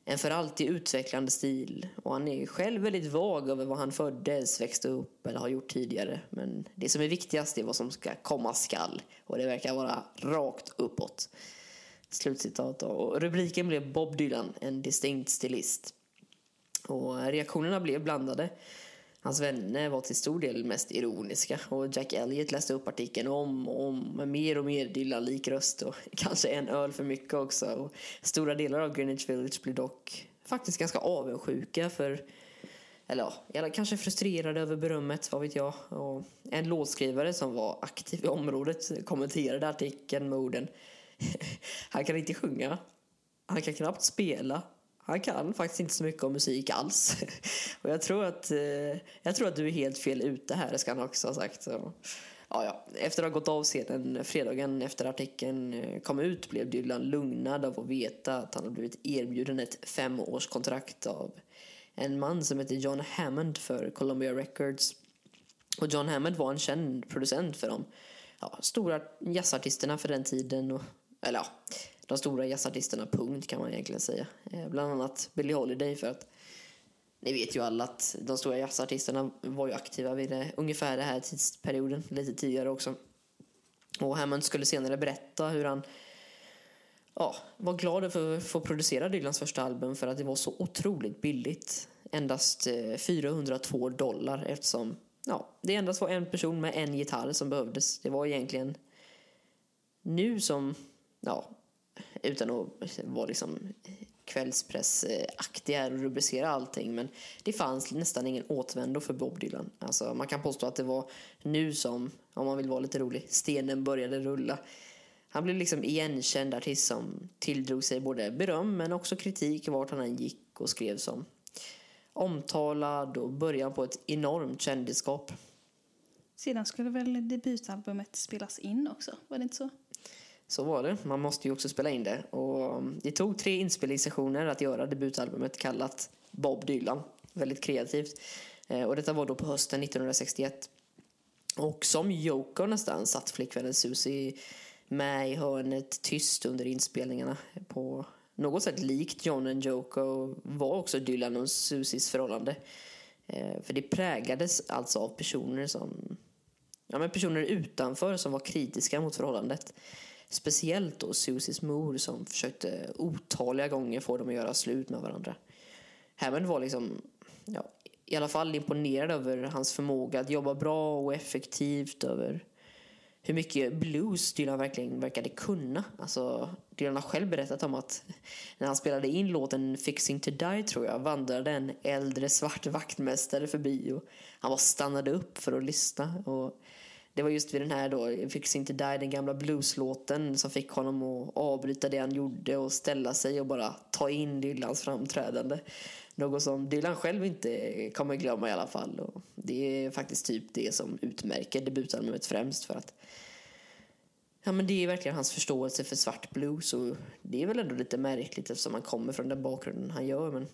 en för alltid utvecklande stil. Och han är själv väldigt vag över vad han föddes, växte upp eller har gjort tidigare. Men det som är viktigast är vad som ska komma skall. Och det verkar vara rakt uppåt. Slutcitat. Och rubriken blev Bob Dylan, en distinkt stilist. Och reaktionerna blev blandade. Hans vänner var till stor del mest ironiska och Jack Elliot läste upp artikeln om och om med mer och mer Dylan-lik röst och kanske en öl för mycket också. Och stora delar av Greenwich Village blev dock faktiskt ganska avundsjuka för eller ja, kanske frustrerade över berömmet, vad vet jag. Och en låtskrivare som var aktiv i området kommenterade artikeln med orden Han kan inte sjunga, han kan knappt spela han kan faktiskt inte så mycket om musik alls. Och jag tror att, eh, jag tror att du är helt fel ute här, ska han också ha sagt. Så, ja, ja. Efter att ha gått av scenen fredagen efter artikeln eh, kom ut blev Dylan lugnad av att veta att han har blivit erbjuden ett femårskontrakt av en man som heter John Hammond för Columbia Records. Och John Hammond var en känd producent för de ja, stora jazzartisterna för den tiden. Och, eller ja, de stora jazzartisterna, punkt kan man egentligen säga. Eh, bland annat Billie Holiday för att ni vet ju alla att de stora jazzartisterna var ju aktiva vid det, ungefär den här tidsperioden, lite tidigare också. Och Hammond skulle senare berätta hur han ja, var glad för att få producera Dylans första album för att det var så otroligt billigt. Endast eh, 402 dollar eftersom ja, det endast var en person med en gitarr som behövdes. Det var egentligen nu som ja, utan att vara liksom kvällspressaktig och rubricera allting. Men det fanns nästan ingen återvändo för Bob Dylan. Alltså, man kan påstå att det var nu som, om man vill vara lite rolig, stenen började rulla. Han blev liksom igenkänd artist som tilldrog sig både beröm men också kritik vart han än gick och skrev som omtalad och början på ett enormt kändisskap. Sedan skulle väl debutalbumet spelas in också, var det inte så? Så var det. Man måste ju också spela in det. Och mm, det tog tre inspelningssessioner att göra debutalbumet kallat Bob Dylan. Väldigt kreativt. Eh, och detta var då på hösten 1961. Och som Joker nästan satt flickvännen Susie med i hörnet tyst under inspelningarna. På något sätt likt John and Joker var också Dylan och Susies förhållande. Eh, för det präglades alltså av personer som ja, men personer utanför som var kritiska mot förhållandet. Speciellt då Susies mor som försökte otaliga gånger få dem att göra slut med varandra. Hammond var liksom, ja, i alla fall imponerad över hans förmåga att jobba bra och effektivt över hur mycket blues Dylan verkligen verkade kunna. Alltså, Dylan har själv berättat om att när han spelade in låten Fixing to Die tror jag vandrade en äldre svart vaktmästare förbi och han bara stannade upp för att lyssna. Och det var just vid den här då, Fix Inte Die, den gamla blueslåten som fick honom att avbryta det han gjorde och ställa sig och bara ta in Dylans framträdande. Något som Dylan själv inte kommer glömma i alla fall. Och det är faktiskt typ det som utmärker debutalbumet främst för att Ja men det är verkligen hans förståelse för svart blues och det är väl ändå lite märkligt eftersom han kommer från den bakgrunden han gör men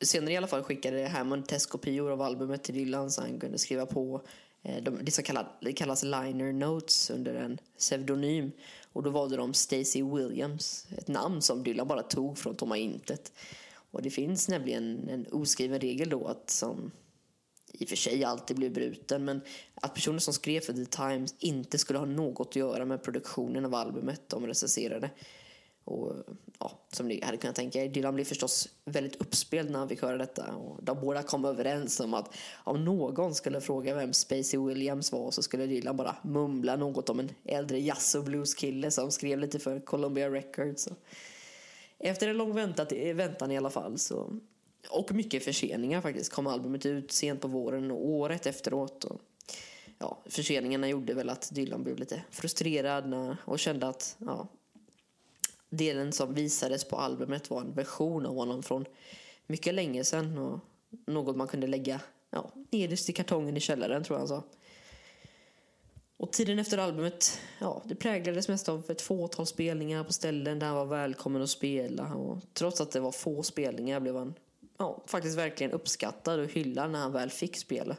Senare i alla fall skickade Hammond testkopior av albumet till Dylan så han kunde skriva på Eh, de, det som kallas, det kallas liner notes under en pseudonym och då valde de Stacey Williams, ett namn som Dylan bara tog från tomma intet. Och det finns nämligen en oskriven regel då att som i och för sig alltid blir bruten men att personer som skrev för The Times inte skulle ha något att göra med produktionen av albumet de recenserade. Och ja, som ni hade kunnat tänka er, Dylan blev förstås väldigt uppspelt när han fick höra detta. Och de båda kom överens om att om någon skulle fråga vem Spacey Williams var så skulle Dylan bara mumla något om en äldre jazz och blueskille som skrev lite för Columbia Records. Efter en lång väntan i alla fall så och mycket förseningar faktiskt kom albumet ut sent på våren och året efteråt. Och, ja, förseningarna gjorde väl att Dylan blev lite frustrerad och kände att ja, delen som visades på albumet var en version av honom från mycket länge sedan och något man kunde lägga ja, nederst i kartongen i källaren tror jag han sa. Och tiden efter albumet, ja, det präglades mest av ett fåtal spelningar på ställen där han var välkommen att spela. Och trots att det var få spelningar blev han ja, faktiskt verkligen uppskattad och hyllad när han väl fick spela.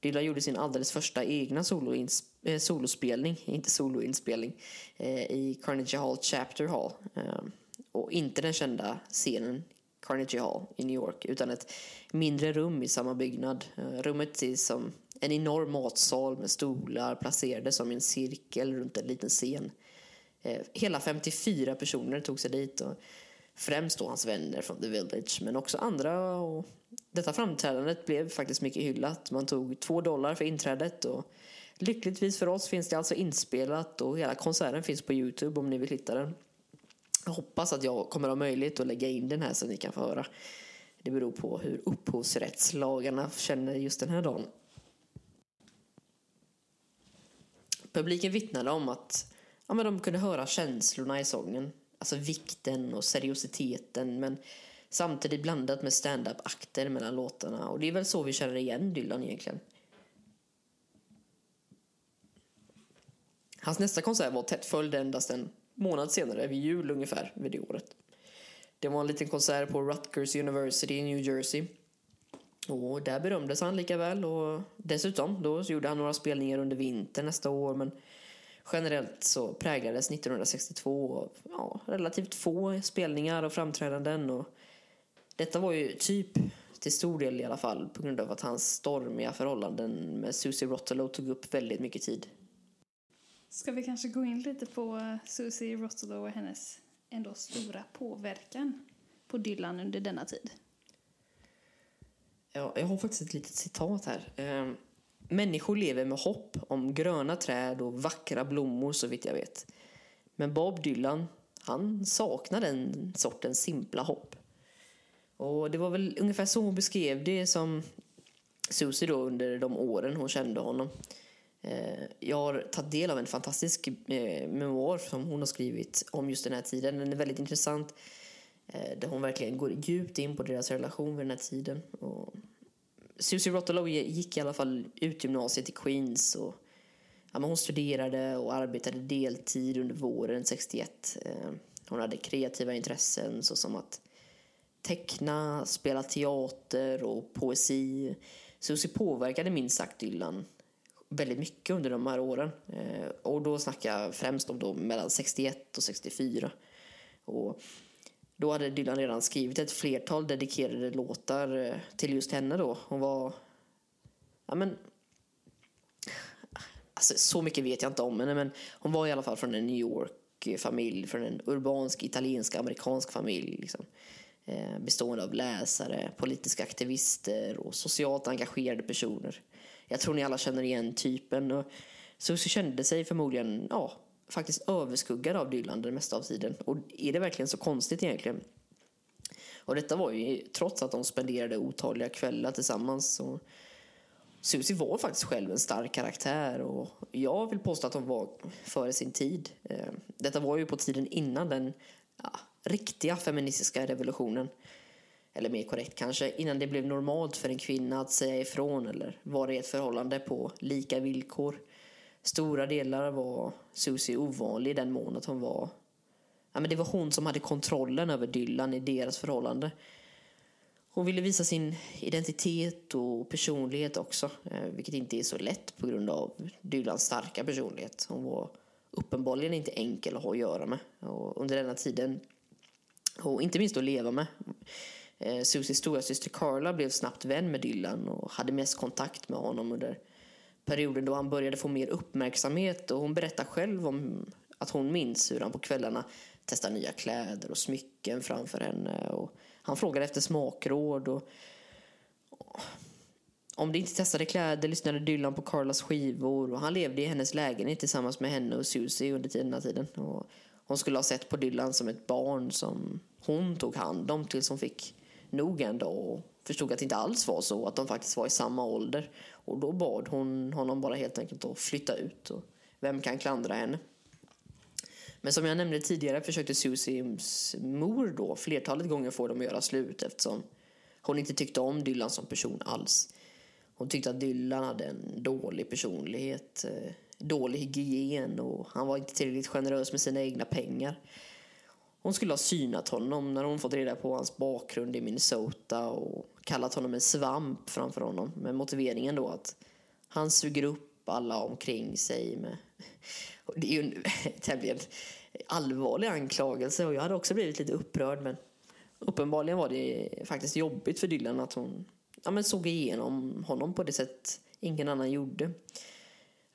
Dylan gjorde sin alldeles första egna soloins, eh, solospelning, inte soloinspelning, eh, i Carnegie Hall Chapter Hall. Ehm, och inte den kända scenen Carnegie Hall i New York, utan ett mindre rum i samma byggnad. Eh, rummet är som en enorm matsal med stolar placerade som en cirkel runt en liten scen. Hela 54 personer tog sig dit. Och Främst då hans vänner från The Village, men också andra. Och detta framträdandet blev faktiskt mycket hyllat. Man tog två dollar för inträdet och lyckligtvis för oss finns det alltså inspelat och hela konserten finns på Youtube om ni vill hitta den. Jag hoppas att jag kommer ha möjlighet att lägga in den här så ni kan få höra. Det beror på hur upphovsrättslagarna känner just den här dagen. Publiken vittnade om att ja, men de kunde höra känslorna i sången alltså vikten och seriositeten men samtidigt blandat med stand-up-akter mellan låtarna och det är väl så vi känner igen Dylan egentligen. Hans nästa konsert var tätt följd endast en månad senare, vid jul ungefär, vid det året. Det var en liten konsert på Rutgers University i New Jersey. Och där berömdes han lika väl och dessutom då gjorde han några spelningar under vintern nästa år men generellt så präglades 1962 av ja, relativt få spelningar och framträdanden. Och detta var ju typ till stor del i alla fall på grund av att hans stormiga förhållanden med Susie Rotolo tog upp väldigt mycket tid. Ska vi kanske gå in lite på Susie Rotolo och hennes ändå stora påverkan på Dylan under denna tid? Ja, jag har faktiskt ett litet citat här. Ehm, Människor lever med hopp om gröna träd och vackra blommor så vitt jag vet. Men Bob Dylan, han saknar den sortens simpla hopp. Och det var väl ungefär så hon beskrev det som Susie då under de åren hon kände honom. Eh, jag har tagit del av en fantastisk eh, memoar som hon har skrivit om just den här tiden. Den är väldigt intressant. Eh, där hon verkligen går djupt in på deras relation vid den här tiden. Och Susie Rotolo gick i alla fall ut gymnasiet i Queens och ja, hon studerade och arbetade deltid under våren 61. Hon hade kreativa intressen såsom att teckna, spela teater och poesi. Susie påverkade minst sagt Dylan väldigt mycket under de här åren. Eh, och då snackar jag främst om då mellan 61 och 64. Och då hade Dylan redan skrivit ett flertal dedikerade låtar eh, till just henne då. Hon var... Ja men... Alltså, så mycket vet jag inte om henne men hon var i alla fall från en New York-familj, från en urbansk italiensk-amerikansk familj. Liksom. Eh, bestående av läsare, politiska aktivister och socialt engagerade personer. Jag tror ni alla känner igen typen. Och Susie kände sig förmodligen, ja, faktiskt överskuggad av Dylan det mesta av tiden. Och är det verkligen så konstigt egentligen? Och detta var ju trots att de spenderade otaliga kvällar tillsammans. Och Susie var faktiskt själv en stark karaktär och jag vill påstå att hon var före sin tid. Eh, detta var ju på tiden innan den ja, riktiga feministiska revolutionen. Eller mer korrekt kanske, innan det blev normalt för en kvinna att säga ifrån eller vara i ett förhållande på lika villkor. Stora delar var Susie ovanlig i den mån att hon var... Ja, men det var hon som hade kontrollen över Dylan i deras förhållande. Hon ville visa sin identitet och personlighet också, eh, vilket inte är så lätt på grund av Dylans starka personlighet. Hon var uppenbarligen inte enkel att ha att göra med och under denna tiden, och inte minst att leva med. Eh, Susies stora syster Carla blev snabbt vän med Dylan och hade mest kontakt med honom under perioden då han började få mer uppmärksamhet och hon berättar själv om att hon minns hur han på kvällarna testar nya kläder och smycken framför henne. Och han frågade efter smakråd och om de inte testade kläder lyssnade Dylan på Carlas skivor och han levde i hennes lägenhet tillsammans med henne och Susie under den här tiden. Och hon skulle ha sett på Dylan som ett barn som hon tog hand om tills hon fick nog en dag och förstod att det inte alls var så, att de faktiskt var i samma ålder. Och då bad hon honom bara helt enkelt att flytta ut och vem kan klandra henne? Men som jag nämnde tidigare försökte Susies mor då flertalet gånger få dem att göra slut eftersom hon inte tyckte om Dylan som person alls. Hon tyckte att Dylan hade en dålig personlighet, eh, dålig hygien och han var inte tillräckligt generös med sina egna pengar. Hon skulle ha synat honom när hon fått reda på hans bakgrund i Minnesota och kallat honom en svamp framför honom med motiveringen då att han suger upp alla omkring sig med... Och det är ju en tämligen allvarlig anklagelse och jag hade också blivit lite upprörd men uppenbarligen var det faktiskt jobbigt för Dylan att hon ja, men såg igenom honom på det sätt ingen annan gjorde.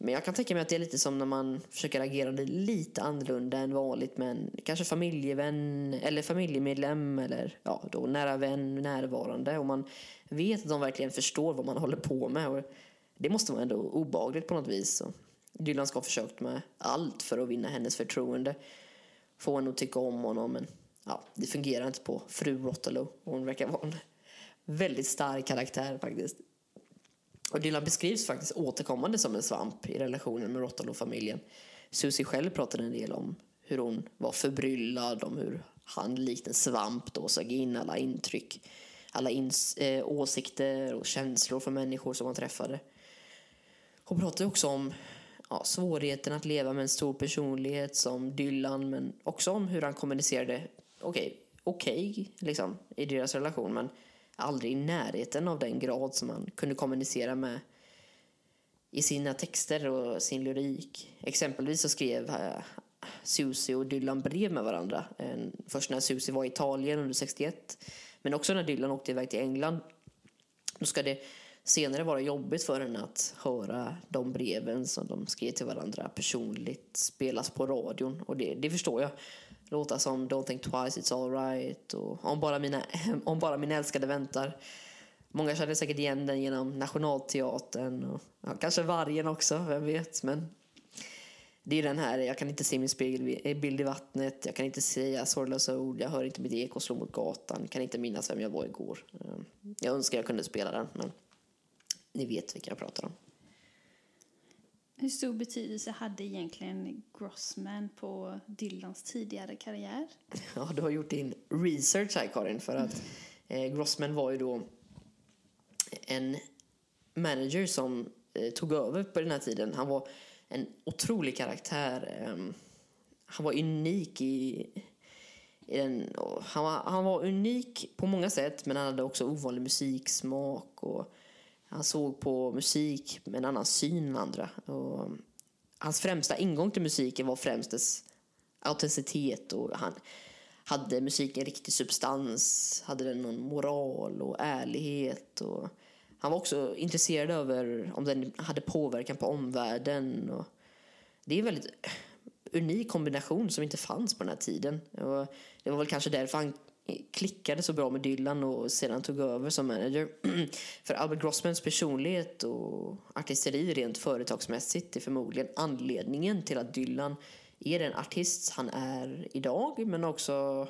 Men jag kan tänka mig att det är lite som när man försöker agera lite annorlunda än vanligt med en kanske familjevän eller familjemedlem eller ja, då nära vän närvarande och man vet att de verkligen förstår vad man håller på med. Och det måste vara ändå obagligt på något vis. Och Dylan ska ha försökt med allt för att vinna hennes förtroende. Få henne att tycka om honom men ja, det fungerar inte på fru Rotolo. Hon verkar vara en väldigt stark karaktär faktiskt. Och Dylan beskrivs faktiskt återkommande som en svamp i relationen med Rottalo-familjen. Susie själv pratade en del om hur hon var förbryllad, om hur han likt en svamp då sög in alla intryck, alla ins äh, åsikter och känslor från människor som han träffade. Hon pratade också om ja, svårigheten att leva med en stor personlighet som Dylan, men också om hur han kommunicerade okej, okay, okej okay, liksom, i deras relation, men aldrig i närheten av den grad som han kunde kommunicera med i sina texter och sin lyrik. Exempelvis så skrev eh, Susie och Dylan brev med varandra. Först när Susie var i Italien under 61, men också när Dylan åkte iväg till England. Då ska det senare vara jobbigt för henne att höra de breven som de skrev till varandra personligt spelas på radion. Och det, det förstår jag. Låtar som Don't think twice, it's alright och om bara, mina, om bara min älskade väntar. Många känner säkert igen den genom Nationalteatern och ja, kanske Vargen också, vem vet. Men det är den här, jag kan inte se min spegelbild i vattnet, jag kan inte säga sorglösa ord, jag hör inte mitt eko slå mot gatan, kan inte minnas vem jag var igår. Jag önskar jag kunde spela den, men ni vet vilka jag pratar om. Hur stor betydelse hade egentligen Grossman på Dylans tidigare karriär? Ja, du har gjort din research här Karin, för att eh, Grossman var ju då en manager som eh, tog över på den här tiden. Han var en otrolig karaktär. Eh, han var unik i, i den, han, var, han var unik på många sätt, men han hade också ovanlig musiksmak och han såg på musik med en annan syn än andra. Och hans främsta ingång till musiken var främst dess autenticitet och han hade musiken riktig substans, hade den någon moral och ärlighet och han var också intresserad över om den hade påverkan på omvärlden och det är en väldigt unik kombination som inte fanns på den här tiden. Och det var väl kanske därför han klickade så bra med Dylan och sedan tog över som manager. För Albert Grossmans personlighet och artisteri rent företagsmässigt är förmodligen anledningen till att Dylan är den artist han är idag men också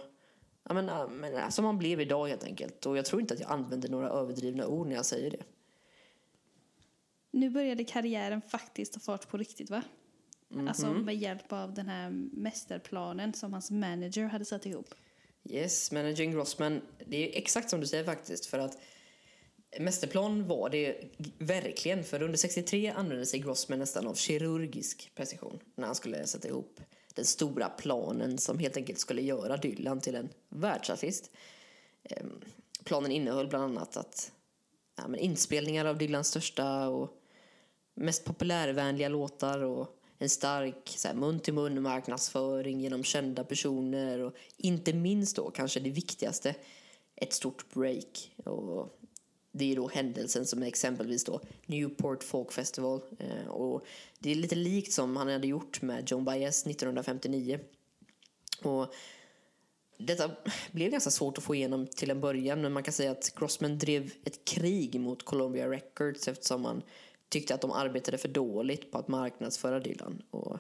ja, men, men, som han blev idag helt enkelt. Och jag tror inte att jag använder några överdrivna ord när jag säger det. Nu började karriären faktiskt ta fart på riktigt va? Alltså med hjälp av den här mästerplanen som hans manager hade satt ihop. Yes, managing Grossman. Det är exakt som du säger faktiskt. För att Mästerplan var det verkligen. För under 63 använde sig Grossman nästan av kirurgisk precision när han skulle sätta ihop den stora planen som helt enkelt skulle göra Dylan till en världsartist. Ehm, planen innehöll bland annat att ja, men inspelningar av Dylans största och mest populärvänliga låtar och en stark mun-till-mun marknadsföring genom kända personer och inte minst då kanske det viktigaste, ett stort break. Och det är då händelsen som är exempelvis då Newport Folk Festival. Eh, och det är lite likt som han hade gjort med Joan Baez 1959. Och detta blev ganska svårt att få igenom till en början men man kan säga att Grossman drev ett krig mot Columbia Records eftersom man tyckte att de arbetade för dåligt på att marknadsföra Dylan. Och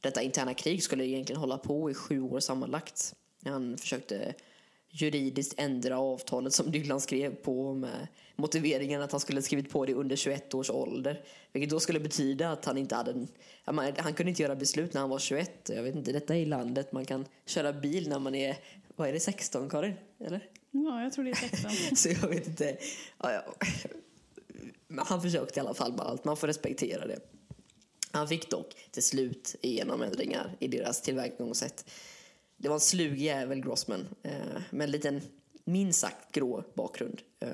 detta interna krig skulle egentligen hålla på i sju år sammanlagt. Han försökte juridiskt ändra avtalet som Dylan skrev på med motiveringen att han skulle skrivit på det under 21 års ålder. Vilket då skulle betyda att han inte hade en, han kunde inte göra beslut när han var 21. Jag vet inte, detta är i landet man kan köra bil när man är, vad är det, 16 Karin? Eller? Ja, jag tror det är 16. Så jag vet inte. Ja, ja. Men han försökte i alla fall med allt, man får respektera det. Han fick dock till slut igenom ändringar i deras tillvägagångssätt. Det var en slug jävel Grossman eh, med en liten minst sagt grå bakgrund. Eh,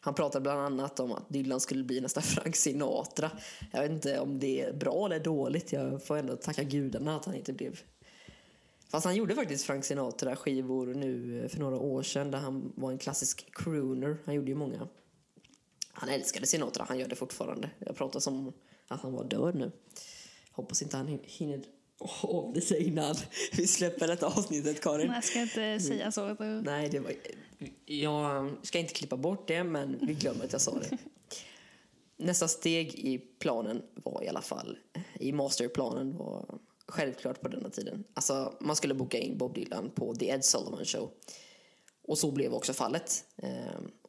han pratade bland annat om att Dylan skulle bli nästa Frank Sinatra. Jag vet inte om det är bra eller dåligt. Jag får ändå tacka gudarna att han inte blev Fast han gjorde faktiskt Frank Sinatra-skivor nu eh, för några år sedan där han var en klassisk crooner. Han gjorde ju många. Han älskade Sinatra, han gör det fortfarande. Jag pratar som att han var död nu. Hoppas inte han hinner av sig innan vi släpper detta avsnittet, Karin. Nej, jag ska inte säga så. Nej, det var... Jag ska inte klippa bort det, men vi glömmer att jag sa det. Nästa steg i planen var i alla fall, i masterplanen var självklart på denna tiden. Alltså, man skulle boka in Bob Dylan på The Ed Sullivan Show. Och så blev också fallet.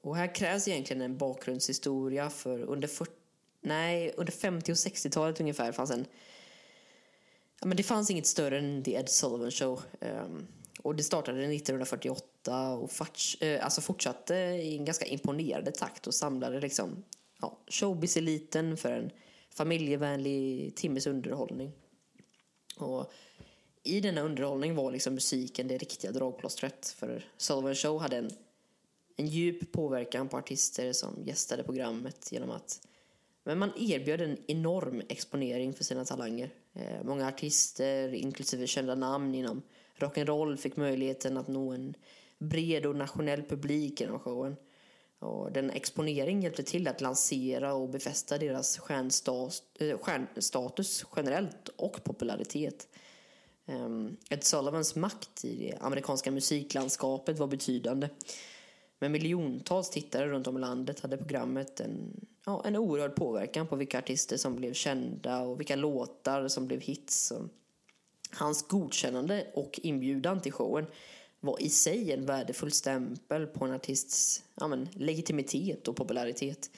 Och här krävs egentligen en bakgrundshistoria för under, 40, nej, under 50 och 60-talet ungefär fanns en Ja, men det fanns inget större än The Ed Sullivan Show. Um, och det startade 1948 och farts, uh, eh, alltså fortsatte i en ganska imponerande takt och samlade liksom, ja, showbiz-eliten för en familjevänlig timmes underhållning. Och i denna underhållning var liksom musiken det riktiga dragplåstret. För Sullivan Show hade en, en djup påverkan på artister som gästade programmet genom att men man erbjöd en enorm exponering för sina talanger. Eh, många artister, inklusive kända namn inom rock'n'roll, fick möjligheten att nå en bred och nationell publik genom showen. Och den exponering hjälpte till att lansera och befästa deras stjärnstatus, eh, stjärnstatus generellt och popularitet. Ehm, Ed Sullivans makt i det amerikanska musiklandskapet var betydande. Med miljontals tittare runt om i landet hade programmet en, ja, en oerhörd påverkan på vilka artister som blev kända och vilka låtar som blev hits. Hans godkännande och inbjudan till showen var i sig en värdefull stämpel på en artists ja, men, legitimitet och popularitet.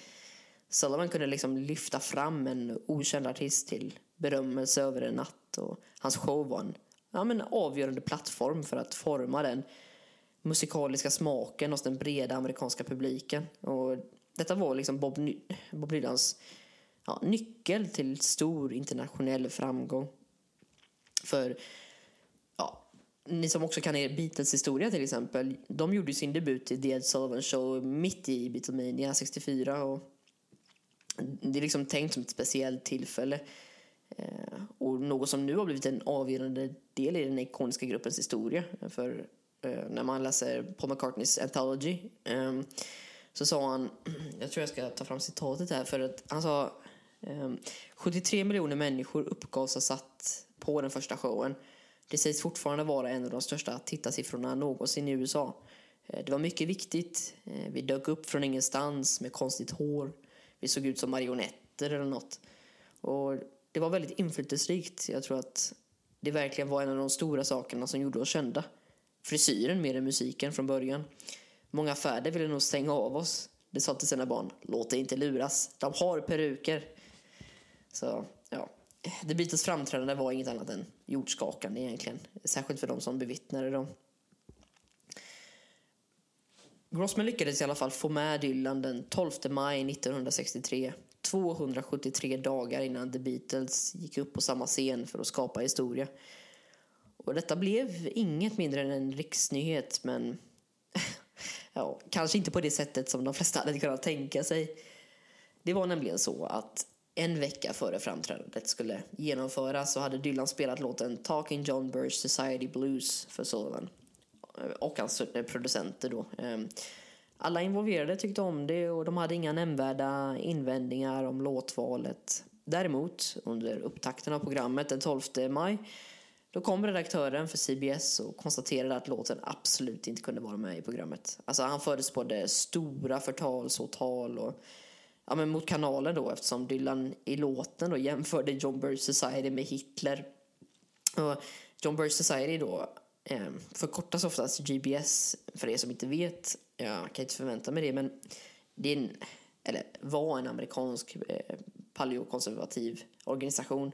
Sullivan kunde liksom lyfta fram en okänd artist till berömmelse över en natt och hans show var en ja, men, avgörande plattform för att forma den musikaliska smaken hos den breda amerikanska publiken. Och detta var liksom Bob, Ny Bob Dylans ja, nyckel till stor internationell framgång. För ja, ni som också kan er Beatles historia till exempel, de gjorde sin debut i The Ed Sullivan Show mitt i Beatlemania 64 och det är liksom tänkt som ett speciellt tillfälle eh, och något som nu har blivit en avgörande del i den ikoniska gruppens historia. För Eh, när man läser Paul McCartneys Anthology ehm, så sa han, jag tror jag ska ta fram citatet här för att han sa ehm, 73 miljoner människor uppgavs ha satt på den första showen. Det sägs fortfarande vara en av de största tittarsiffrorna någonsin i USA. Eh, Det var mycket viktigt. Eh, Vi dök upp från ingenstans med konstigt hår. Vi såg ut som marionetter eller något. Och det var väldigt inflytelserikt. Jag tror att det verkligen var en av de stora sakerna som gjorde oss kända. Frisyren mer än musiken från början. Många fäder ville nog stänga av oss. De sa till sina barn, låt dig inte luras. De har peruker. Så, ja. The Beatles framträdande var inget annat än jordskakande egentligen. Särskilt för de som bevittnade dem. Grossman lyckades i alla fall få med Dylan den 12 maj 1963. 273 dagar innan The Beatles gick upp på samma scen för att skapa historia. Och detta blev inget mindre än en riksnyhet, men ja, kanske inte på det sättet som de flesta hade kunnat tänka sig. Det var nämligen så att en vecka före framträdandet skulle genomföras så hade Dylan spelat låten Talking John Birch Society Blues för Sullivan och hans producenter då. Ehm, alla involverade tyckte om det och de hade inga nämnvärda invändningar om låtvalet. Däremot, under upptakten av programmet den 12 maj, då kom redaktören för CBS och konstaterade att låten absolut inte kunde vara med i programmet. Alltså han förutspådde stora förtalsåtal och ja, men mot kanalen då eftersom Dylan i låten då jämförde John Birch Society med Hitler. Och John Birch Society då eh, förkortas oftast GBS för er som inte vet. Jag kan inte förvänta mig det men det är en, eller var en amerikansk eh, paleokonservativ organisation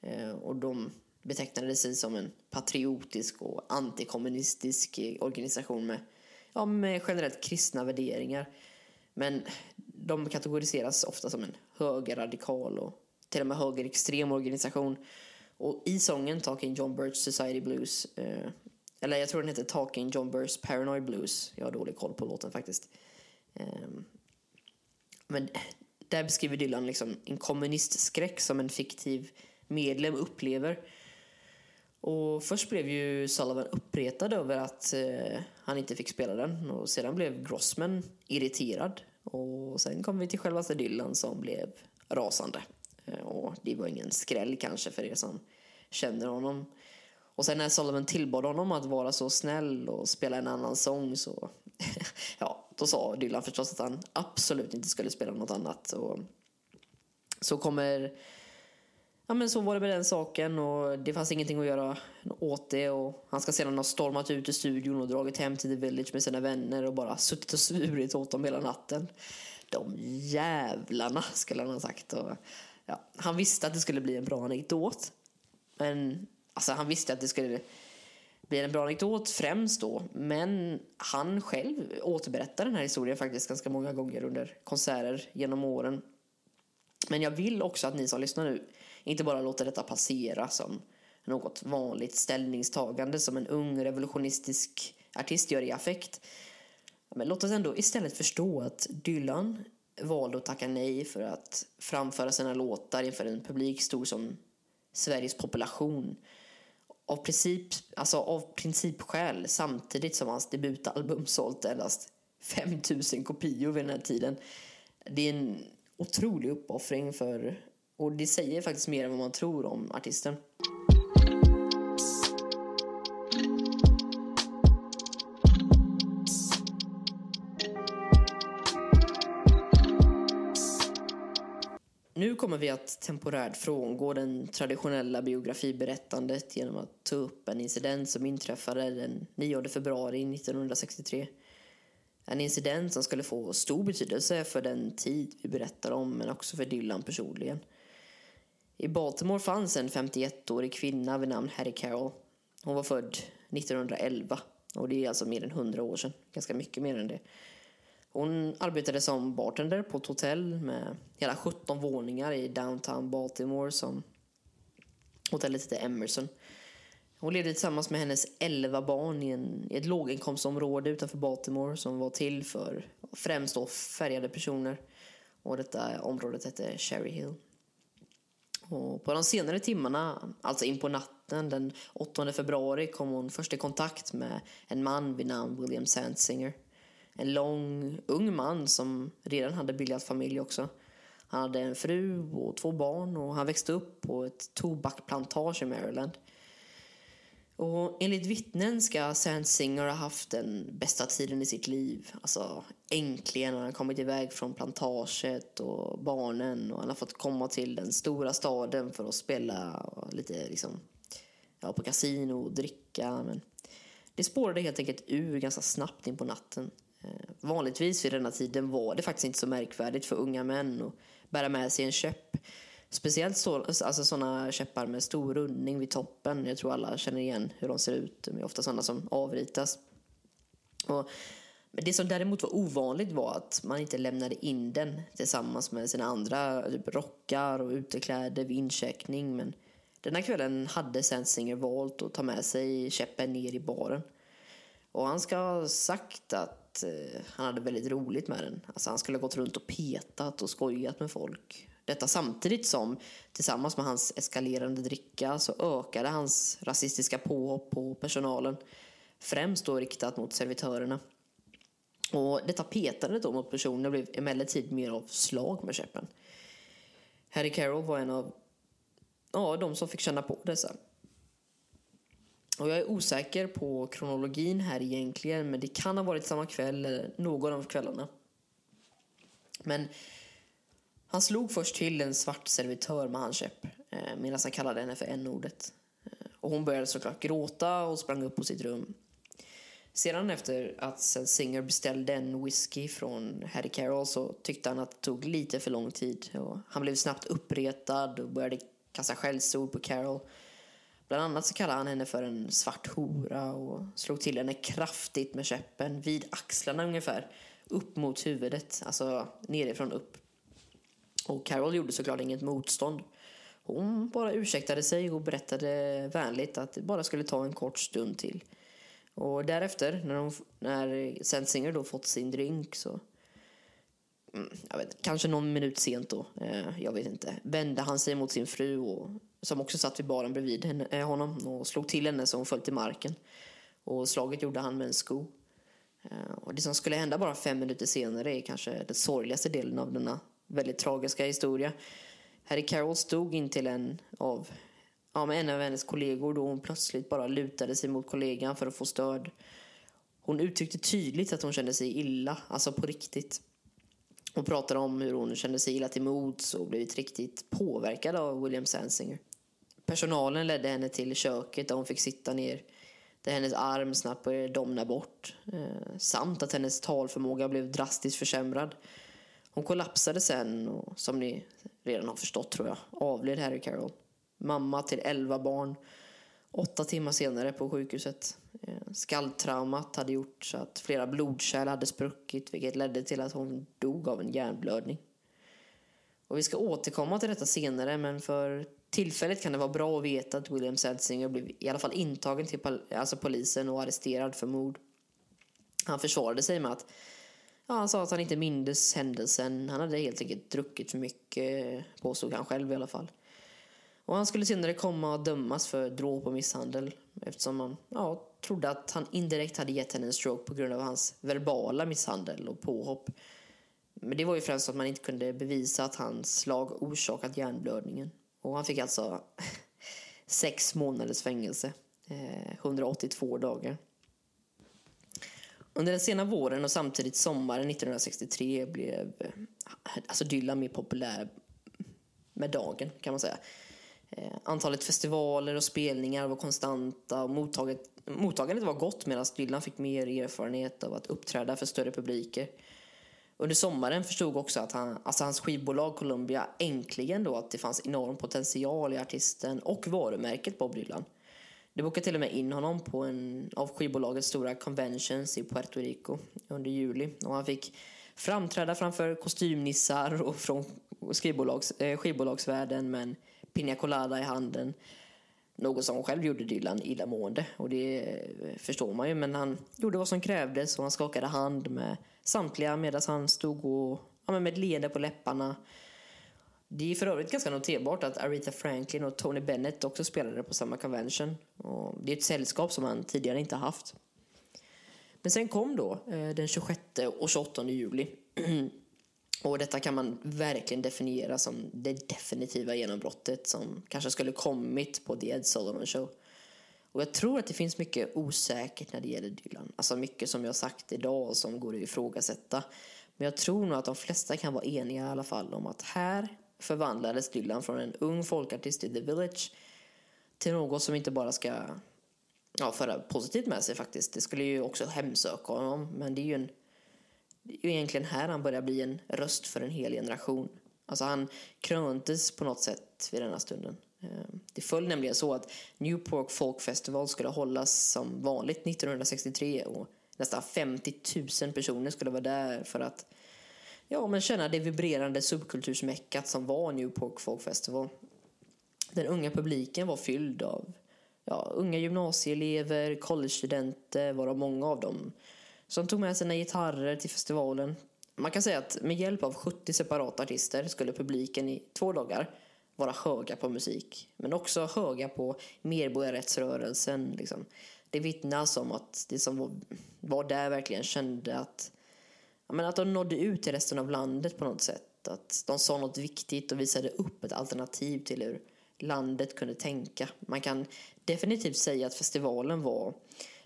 eh, och de betecknade sig som en patriotisk och antikommunistisk organisation med, ja, med generellt kristna värderingar. Men de kategoriseras ofta som en högerradikal och till och med högerextrem organisation. Och i sången Talking John Birch Society Blues, eh, eller jag tror den heter Talking John Birch Paranoid Blues, jag har dålig koll på låten faktiskt. Eh, men där beskriver Dylan liksom en kommunistskräck som en fiktiv medlem upplever. Och först blev ju Sullivan uppretad över att eh, han inte fick spela den och sedan blev Grossman irriterad. Och sen kom vi till självaste Dylan som blev rasande. Eh, och det var ingen skräll kanske för er som känner honom. Och sen när Sullivan tillbad honom att vara så snäll och spela en annan sång så ja, då sa Dylan förstås att han absolut inte skulle spela något annat. Och så kommer Ja men så var det med den saken och det fanns ingenting att göra åt det och han ska sedan ha stormat ut i studion och dragit hem till The Village med sina vänner och bara suttit och svurit åt dem hela natten. De jävlarna skulle han ha sagt. Och, ja, han visste att det skulle bli en bra anekdot. Men alltså, han visste att det skulle bli en bra anekdot främst då. Men han själv återberättar den här historien faktiskt ganska många gånger under konserter genom åren. Men jag vill också att ni som lyssnar nu inte bara låta detta passera som något vanligt ställningstagande som en ung revolutionistisk artist gör i affekt. Men låt oss ändå istället förstå att Dylan valde att tacka nej för att framföra sina låtar inför en publik stor som Sveriges population. Av, princip, alltså av principskäl samtidigt som hans debutalbum sålt endast 5000 kopior vid den här tiden. Det är en otrolig uppoffring för och det säger faktiskt mer än vad man tror om artisten. Nu kommer vi att temporärt frångå den traditionella biografiberättandet genom att ta upp en incident som inträffade den 9 februari 1963. En incident som skulle få stor betydelse för den tid vi berättar om men också för Dylan personligen. I Baltimore fanns en 51-årig kvinna vid namn Hattie Carroll. Hon var född 1911 och det är alltså mer än 100 år sedan. Ganska mycket mer än det. Hon arbetade som bartender på ett hotell med hela 17 våningar i downtown Baltimore som hotellet hette Emerson. Hon levde tillsammans med hennes 11 barn i, en, i ett låginkomstområde utanför Baltimore som var till för främst då färgade personer. Och detta området hette Cherry Hill. Och på de senare timmarna, alltså in på natten den 8 februari kom hon först i kontakt med en man vid namn William Sandsinger. En lång, ung man som redan hade bildat familj också. Han hade en fru och två barn och han växte upp på ett tobakplantage i Maryland. Och enligt vittnen ska Sand Singer ha haft den bästa tiden i sitt liv. Alltså äntligen har han kommit iväg från plantaget och barnen och han har fått komma till den stora staden för att spela lite liksom, ja, på kasino och dricka. Men det spårade helt enkelt ur ganska snabbt in på natten. Eh, vanligtvis vid denna tiden var det faktiskt inte så märkvärdigt för unga män att bära med sig en käpp. Speciellt så, alltså sådana käppar med stor rundning vid toppen. Jag tror alla känner igen hur de ser ut. De är ofta sådana som avritas. Och, det som däremot var ovanligt var att man inte lämnade in den tillsammans med sina andra typ rockar och utekläder vid incheckning. Men den här kvällen hade Sensinger valt att ta med sig käppen ner i baren. Och han ska ha sagt att eh, han hade väldigt roligt med den. Alltså han skulle ha gått runt och petat och skojat med folk. Detta samtidigt som, tillsammans med hans eskalerande dricka, så ökade hans rasistiska påhopp på personalen. Främst då riktat mot servitörerna. Och detta petande då mot personer blev emellertid mer av slag med käppen. Harry Carroll var en av ja, de som fick känna på dessa. Och jag är osäker på kronologin här egentligen, men det kan ha varit samma kväll eller någon av kvällarna. Men han slog först till en svart servitör med handkäpp eh, medan han kallade henne för n-ordet. Eh, och hon började såklart gråta och sprang upp på sitt rum. Sedan efter att Singer beställde en whisky från Harry Carroll så tyckte han att det tog lite för lång tid. Och han blev snabbt uppretad och började kasta skällsord på Carroll. Bland annat så kallade han henne för en svart hora och slog till henne kraftigt med käppen vid axlarna ungefär. Upp mot huvudet, alltså nerifrån upp. Och Carol gjorde såklart inget motstånd. Hon bara ursäktade sig och berättade vänligt att det bara skulle ta en kort stund till. Och därefter, när, hon, när Sensinger då fått sin drink så mm, jag vet, kanske någon minut sent då, eh, jag vet inte, vände han sig mot sin fru och, som också satt vid baren bredvid henne, eh, honom och slog till henne så hon föll till marken. Och slaget gjorde han med en sko. Eh, och det som skulle hända bara fem minuter senare är kanske den sorgligaste delen av denna väldigt tragiska historia. Harry Carroll stod in till en av, ja, med en av hennes kollegor då hon plötsligt bara lutade sig mot kollegan för att få stöd. Hon uttryckte tydligt att hon kände sig illa, alltså på riktigt. Hon pratade om hur hon kände sig illa till mods och blivit riktigt påverkad av William Sansinger. Personalen ledde henne till köket där hon fick sitta ner där hennes arm snabbt började domna bort eh, samt att hennes talförmåga blev drastiskt försämrad. Hon kollapsade sen och som ni redan har förstått tror jag avled Harry Carroll. Mamma till elva barn. Åtta timmar senare på sjukhuset. Eh, skalltraumat hade gjort så att flera blodkärl hade spruckit vilket ledde till att hon dog av en hjärnblödning. Och vi ska återkomma till detta senare men för tillfället kan det vara bra att veta att William Seltzinger blev i alla fall intagen till pol alltså polisen och arresterad för mord. Han försvarade sig med att ja, han sa att han inte mindes händelsen. Han hade helt enkelt druckit för mycket, påstod han själv i alla fall. Och han skulle senare komma att dömas för dråp och misshandel eftersom man ja, trodde att han indirekt hade gett henne en stroke på grund av hans verbala misshandel och påhopp. Men det var ju främst att man inte kunde bevisa att hans slag orsakat hjärnblödningen. Och han fick alltså sex månaders fängelse, eh, 182 dagar. Under den sena våren och samtidigt sommaren 1963 blev alltså Dylan mer populär med dagen kan man säga. Eh, antalet festivaler och spelningar var konstanta och mottaget, mottagandet var gott medan Dylan fick mer erfarenhet av att uppträda för större publiker. Under sommaren förstod också att han, alltså hans skivbolag Columbia äntligen då att det fanns enorm potential i artisten och varumärket Bob Dylan. Det bokade till och med in honom på en av skivbolagets stora conventions i Puerto Rico under juli och han fick framträda framför kostymnissar och från skivbolags, eh, skivbolagsvärlden med en pina colada i handen. Något som själv gjorde Dylan illamående och det eh, förstår man ju men han gjorde vad som krävdes och han skakade hand med samtliga medan han stod och, ja, med ett leende på läpparna. Det är för övrigt ganska noterbart att Aretha Franklin och Tony Bennett också spelade på samma convention. Och det är ett sällskap som han tidigare inte haft. Men sen kom då eh, den 26 och 28 juli. Och detta kan man verkligen definiera som det definitiva genombrottet som kanske skulle kommit på The Ed Sullivan Show. Och jag tror att det finns mycket osäkert när det gäller Dylan. Alltså mycket som jag sagt idag som går att ifrågasätta. Men jag tror nog att de flesta kan vara eniga i alla fall om att här förvandlades Dylan från en ung folkartist i The Village till något som inte bara ska ja, föra positivt med sig faktiskt. Det skulle ju också hemsöka honom. Men det är ju, en, det är ju egentligen här han börjar bli en röst för en hel generation. Alltså han kröntes på något sätt vid denna stunden. Ehm, det föll nämligen så att Newport Folk Festival skulle hållas som vanligt 1963 och nästan 50 000 personer skulle vara där för att ja, men känna det vibrerande subkultursmäckat som var Newport Folk Festival. Den unga publiken var fylld av ja, unga gymnasieelever, collegestudenter, varav många av dem som tog med sina gitarrer till festivalen. Man kan säga att med hjälp av 70 separata artister skulle publiken i två dagar vara höga på musik, men också höga på medborgarrättsrörelsen. Liksom. Det vittnas om att det som var, var där verkligen kände att, men att de nådde ut till resten av landet på något sätt. Att de sa något viktigt och visade upp ett alternativ till hur landet kunde tänka. Man kan definitivt säga att festivalen var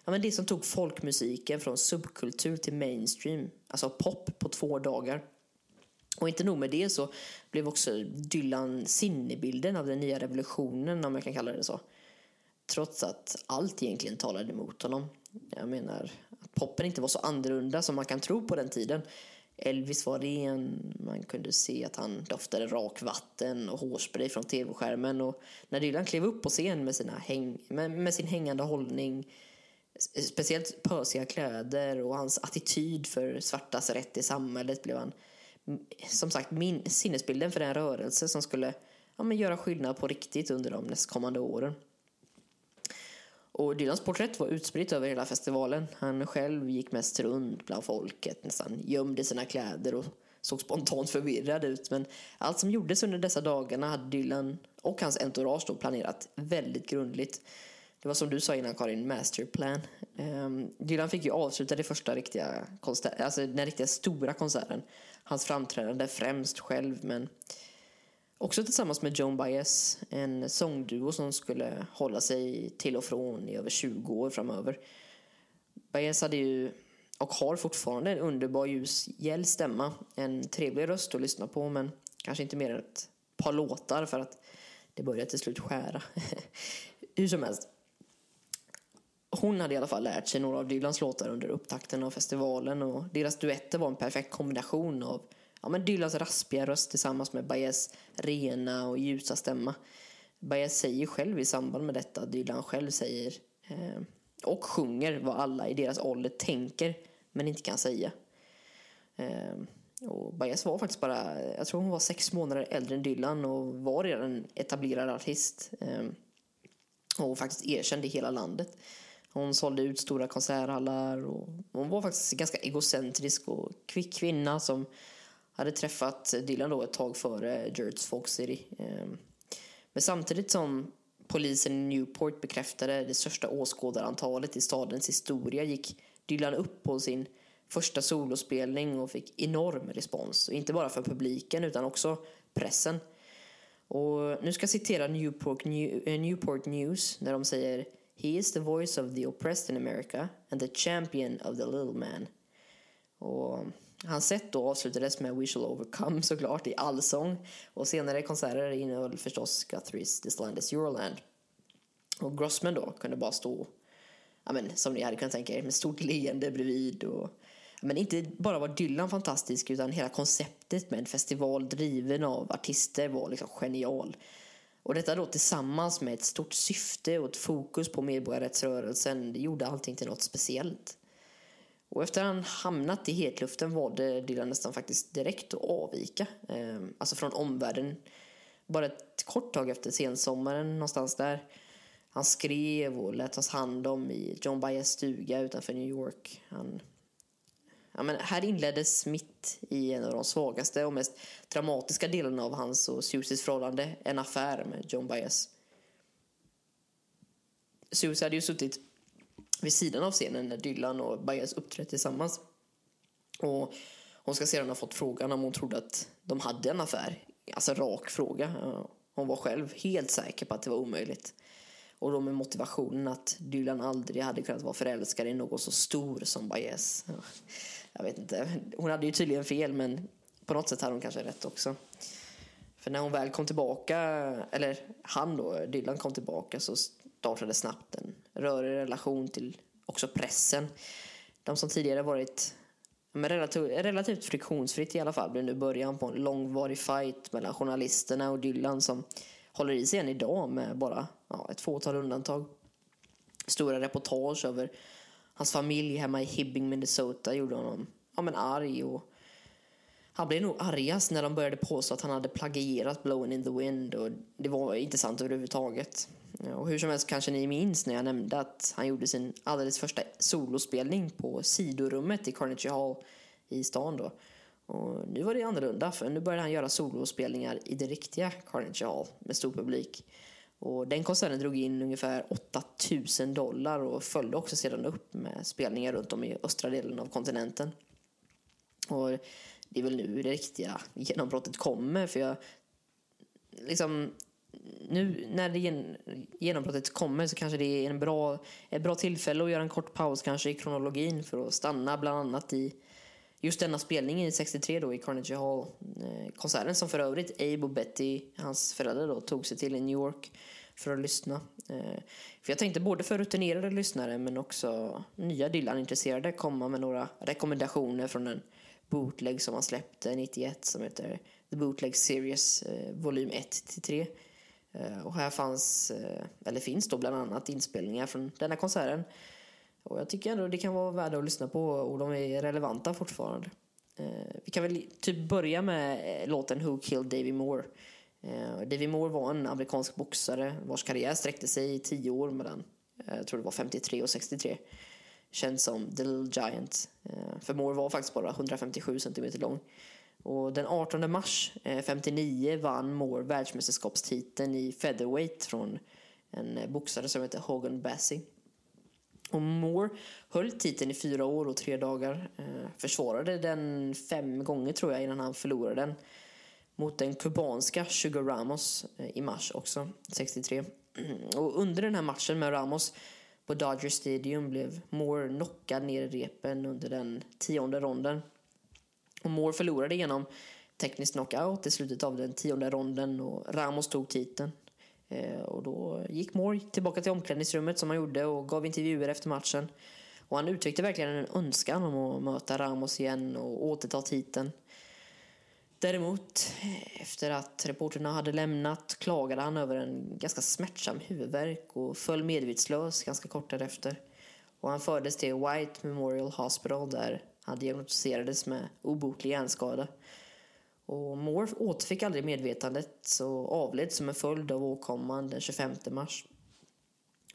ja, men det som tog folkmusiken från subkultur till mainstream. Alltså pop på två dagar. Och inte nog med det så blev också Dylan sinnebilden av den nya revolutionen, om jag kan kalla det så. Trots att allt egentligen talade emot honom. Jag menar, att poppen inte var så annorlunda som man kan tro på den tiden. Elvis var ren, man kunde se att han doftade rakvatten och hårspray från tv-skärmen. Och när Dylan klev upp på scen med, sina häng, med, med sin hängande hållning, speciellt pösiga kläder och hans attityd för svartas rätt i samhället blev han som sagt min, sinnesbilden för den rörelse som skulle ja, men göra skillnad på riktigt under de nästkommande åren. Och Dylans porträtt var utspritt över hela festivalen. Han själv gick mest runt bland folket, nästan gömde sina kläder och såg spontant förvirrad ut. Men allt som gjordes under dessa dagarna hade Dylan och hans entourage då planerat väldigt grundligt. Det var som du sa innan Karin, masterplan. Um, Dylan fick ju avsluta det första riktiga konsert, alltså den riktiga stora konserten. Hans framträdande främst själv, men också tillsammans med Joan Baez, en sångduo som skulle hålla sig till och från i över 20 år framöver. Baez hade ju, och har fortfarande, en underbar ljus, gäll stämma. En trevlig röst att lyssna på, men kanske inte mer än ett par låtar för att det började till slut skära. Hur som helst. Hon hade i alla fall lärt sig några av Dylans låtar under upptakten av festivalen och deras duetter var en perfekt kombination av ja, men Dylans raspiga röst tillsammans med Baez rena och ljusa stämma. Baez säger själv i samband med detta, Dylan själv säger eh, och sjunger vad alla i deras ålder tänker men inte kan säga. Eh, och Baez var faktiskt bara, jag tror hon var sex månader äldre än Dylan och var redan en etablerad artist. Eh, och faktiskt erkänd i hela landet. Hon sålde ut stora konserthallar och hon var faktiskt ganska egocentrisk och kvick kvinna som hade träffat Dylan då ett tag före Jerts Folk City. Ehm, men samtidigt som polisen i Newport bekräftade det största åskådarantalet i stadens historia gick Dylan upp på sin första solospelning och fick enorm respons. Och inte bara för publiken utan också pressen. Och nu ska jag citera Newport, eh, Newport News när de säger He is the voice of the oppressed in America and the champion of the little man. Och hans set då avslutades med We shall overcome såklart i allsång och senare konserter innehöll förstås Guthrie's This land is your land. Och Grossman då kunde bara stå, ja, men, som ni hade kunnat tänka er, med stort leende bredvid. Och, ja, men inte bara var Dylan fantastisk utan hela konceptet med en festival driven av artister var liksom genial. Och detta då tillsammans med ett stort syfte och ett fokus på medborgarrättsrörelsen det gjorde allting till något speciellt. Och efter han hamnat i hetluften valde Dylan nästan faktiskt direkt att avvika. Eh, alltså från omvärlden. Bara ett kort tag efter sensommaren någonstans där. Han skrev och lät tas hand om i John Baez stuga utanför New York. Han Ja, men här inleddes mitt i en av de svagaste och mest dramatiska delarna av hans och Susies förhållande, en affär med John Baez. Susie hade ju suttit vid sidan av scenen när Dylan och Baez uppträtt tillsammans. Och hon ska sedan ha fått frågan om hon trodde att de hade en affär. Alltså rak fråga. Hon var själv helt säker på att det var omöjligt. Och då med motivationen att Dylan aldrig hade kunnat vara förälskad i någon så stor som Baez. Jag vet inte, hon hade ju tydligen fel men på något sätt hade hon kanske rätt också. För när hon väl kom tillbaka, eller han då, Dylan kom tillbaka så startade snabbt en rörig relation till också pressen. De som tidigare varit men relativt, relativt friktionsfritt i alla fall blev nu början på en långvarig fight mellan journalisterna och Dylan som håller i sig än idag med bara ja, ett fåtal undantag. Stora reportage över hans familj hemma i Hibbing, Minnesota gjorde honom ja, men arg och han blev nog argast när de började påstå att han hade plagierat Blowing in the Wind och det var inte sant överhuvudtaget. Och hur som helst kanske ni minns när jag nämnde att han gjorde sin alldeles första solospelning på sidorummet i Carnegie Hall i stan då. Och nu var det annorlunda för nu började han göra solospelningar i det riktiga Carnegie Hall med stor publik. Och den konserten drog in ungefär 8000 dollar och följde också sedan upp med spelningar runt om i östra delen av kontinenten. Och det är väl nu det riktiga genombrottet kommer för jag liksom nu när det genombrottet kommer så kanske det är en bra, ett bra tillfälle att göra en kort paus kanske i kronologin för att stanna bland annat i just denna spelning i 63 då i Carnegie Hall. Eh, konserten som för övrigt Abe och Betty, hans föräldrar då, tog sig till i New York för att lyssna. Eh, för jag tänkte både för rutinerade lyssnare men också nya Dylan-intresserade komma med några rekommendationer från en bootleg som han släppte eh, 91 som heter The Bootleg Series eh, volym 1 till 3. Eh, och här fanns, eh, eller finns då bland annat inspelningar från denna konserten. Och jag tycker ändå det kan vara värda att lyssna på och de är relevanta fortfarande. Eh, vi kan väl typ börja med eh, låten Who Killed Davy Moore. Eh, Davy Moore var en amerikansk boxare vars karriär sträckte sig i tio år mellan, jag tror det var 53 och 63. Känd som The Little Giant. Eh, för Moore var faktiskt bara 157 cm lång. Och den 18 mars eh, 59 vann Moore världsmästerskapstiteln i featherweight från en eh, boxare som heter Hogan Bassey. Och Moore höll titeln i fyra år och tre dagar. Försvarade den fem gånger tror jag innan han förlorade den. Mot den kubanska Sugar Ramos i mars också, 63. Och under den här matchen med Ramos på Dodger Stadium blev Moore knockad ner i repen under den tionde ronden. Och Moore förlorade genom teknisk knockout i slutet av den tionde ronden och Ramos tog titeln. Eh, och då gick Moore tillbaka till omklädningsrummet som han gjorde och gav intervjuer efter matchen. Och han uttryckte verkligen en önskan om att möta Ramos igen och återta titeln. Däremot, eh, efter att reporterna hade lämnat klagade han över en ganska smärtsam huvudvärk och föll medvetslös ganska kort därefter. Och han fördes till White Memorial Hospital där han diagnostiserades med obotlig hjärnskada. Och Moore återfick aldrig medvetandet och avled som en följd av åkomman den 25 mars.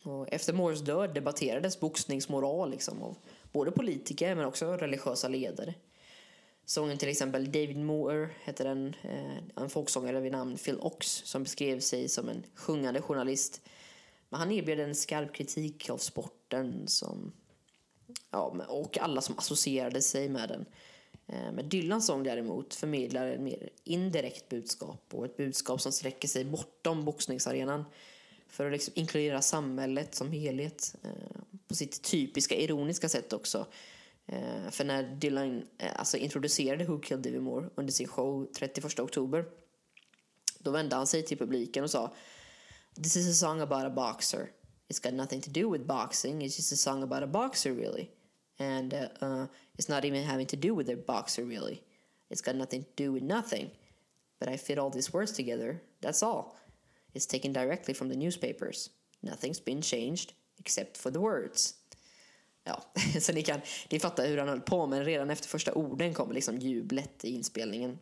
Och efter Moores död debatterades boxningsmoral liksom av både politiker men också religiösa ledare. Sången till exempel David Moore heter den, eh, en folksångare vid namn Phil Ox som beskrev sig som en sjungande journalist. Men han erbjöd en skarp kritik av sporten som ja, och alla som associerade sig med den. Eh, men Dylans sång däremot förmedlar ett mer indirekt budskap och ett budskap som sträcker sig bortom boxningsarenan för att liksom inkludera samhället som helhet eh, på sitt typiska ironiska sätt också. Eh, för när Dylan alltså introducerade Who Killed Davy Moore under sin show 31 oktober då vände han sig till publiken och sa This is a song about a boxer it's got nothing to do with boxing. It's just a song about a boxer, really. And uh, uh, it's not even having to do with a boxer, really. It's got nothing to do with nothing. But I fit all these words together. That's all. It's taken directly from the newspapers. Nothing's been changed except for the words. Ja, så ni kan ni fattar hur han höll på, men redan efter första orden kom liksom jublet i inspelningen.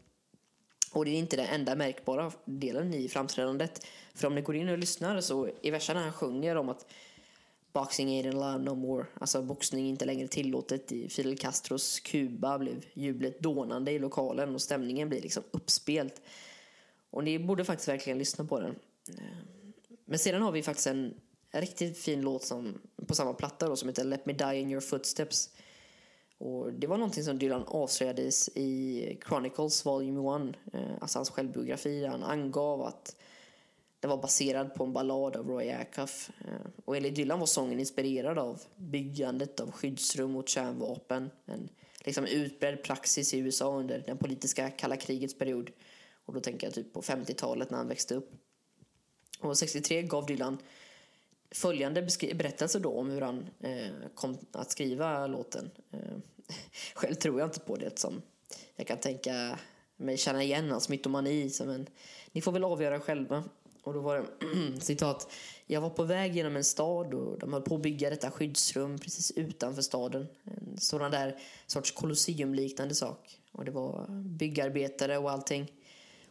Och det är inte den enda märkbara delen i framträdandet. För om ni går in och lyssnar så i verserna han sjunger om att Boxing ain't allowed no more. Alltså boxning är inte längre tillåtet. I Fidel Castros Kuba blev jublet dånande i lokalen och stämningen blir liksom uppspelt. Och ni borde faktiskt verkligen lyssna på den. Eh, men sedan har vi faktiskt en riktigt fin låt som, på samma platta då, som heter Let Me Die In Your Footsteps. Och det var någonting som Dylan avslöjades i Chronicles Volume 1, eh, alltså hans självbiografi, där han angav att Den var baserad på en ballad av Roy Acuff. Eh, och enligt Dylan var sången inspirerad av byggandet av skyddsrum mot kärnvapen. En liksom utbredd praxis i USA under den politiska kalla krigets period. Och då tänker jag typ på 50-talet när han växte upp. Och 63 gav Dylan följande berättelse då om hur han eh, kom att skriva låten. Eh, själv tror jag inte på det som jag kan tänka mig känna igen hans mytomani. Men ni får väl avgöra själva. Och då var det citat. Jag var på väg genom en stad och de höll på att bygga detta skyddsrum precis utanför staden. En sådan där sorts kolosseumliknande sak. Och det var byggarbetare och allting.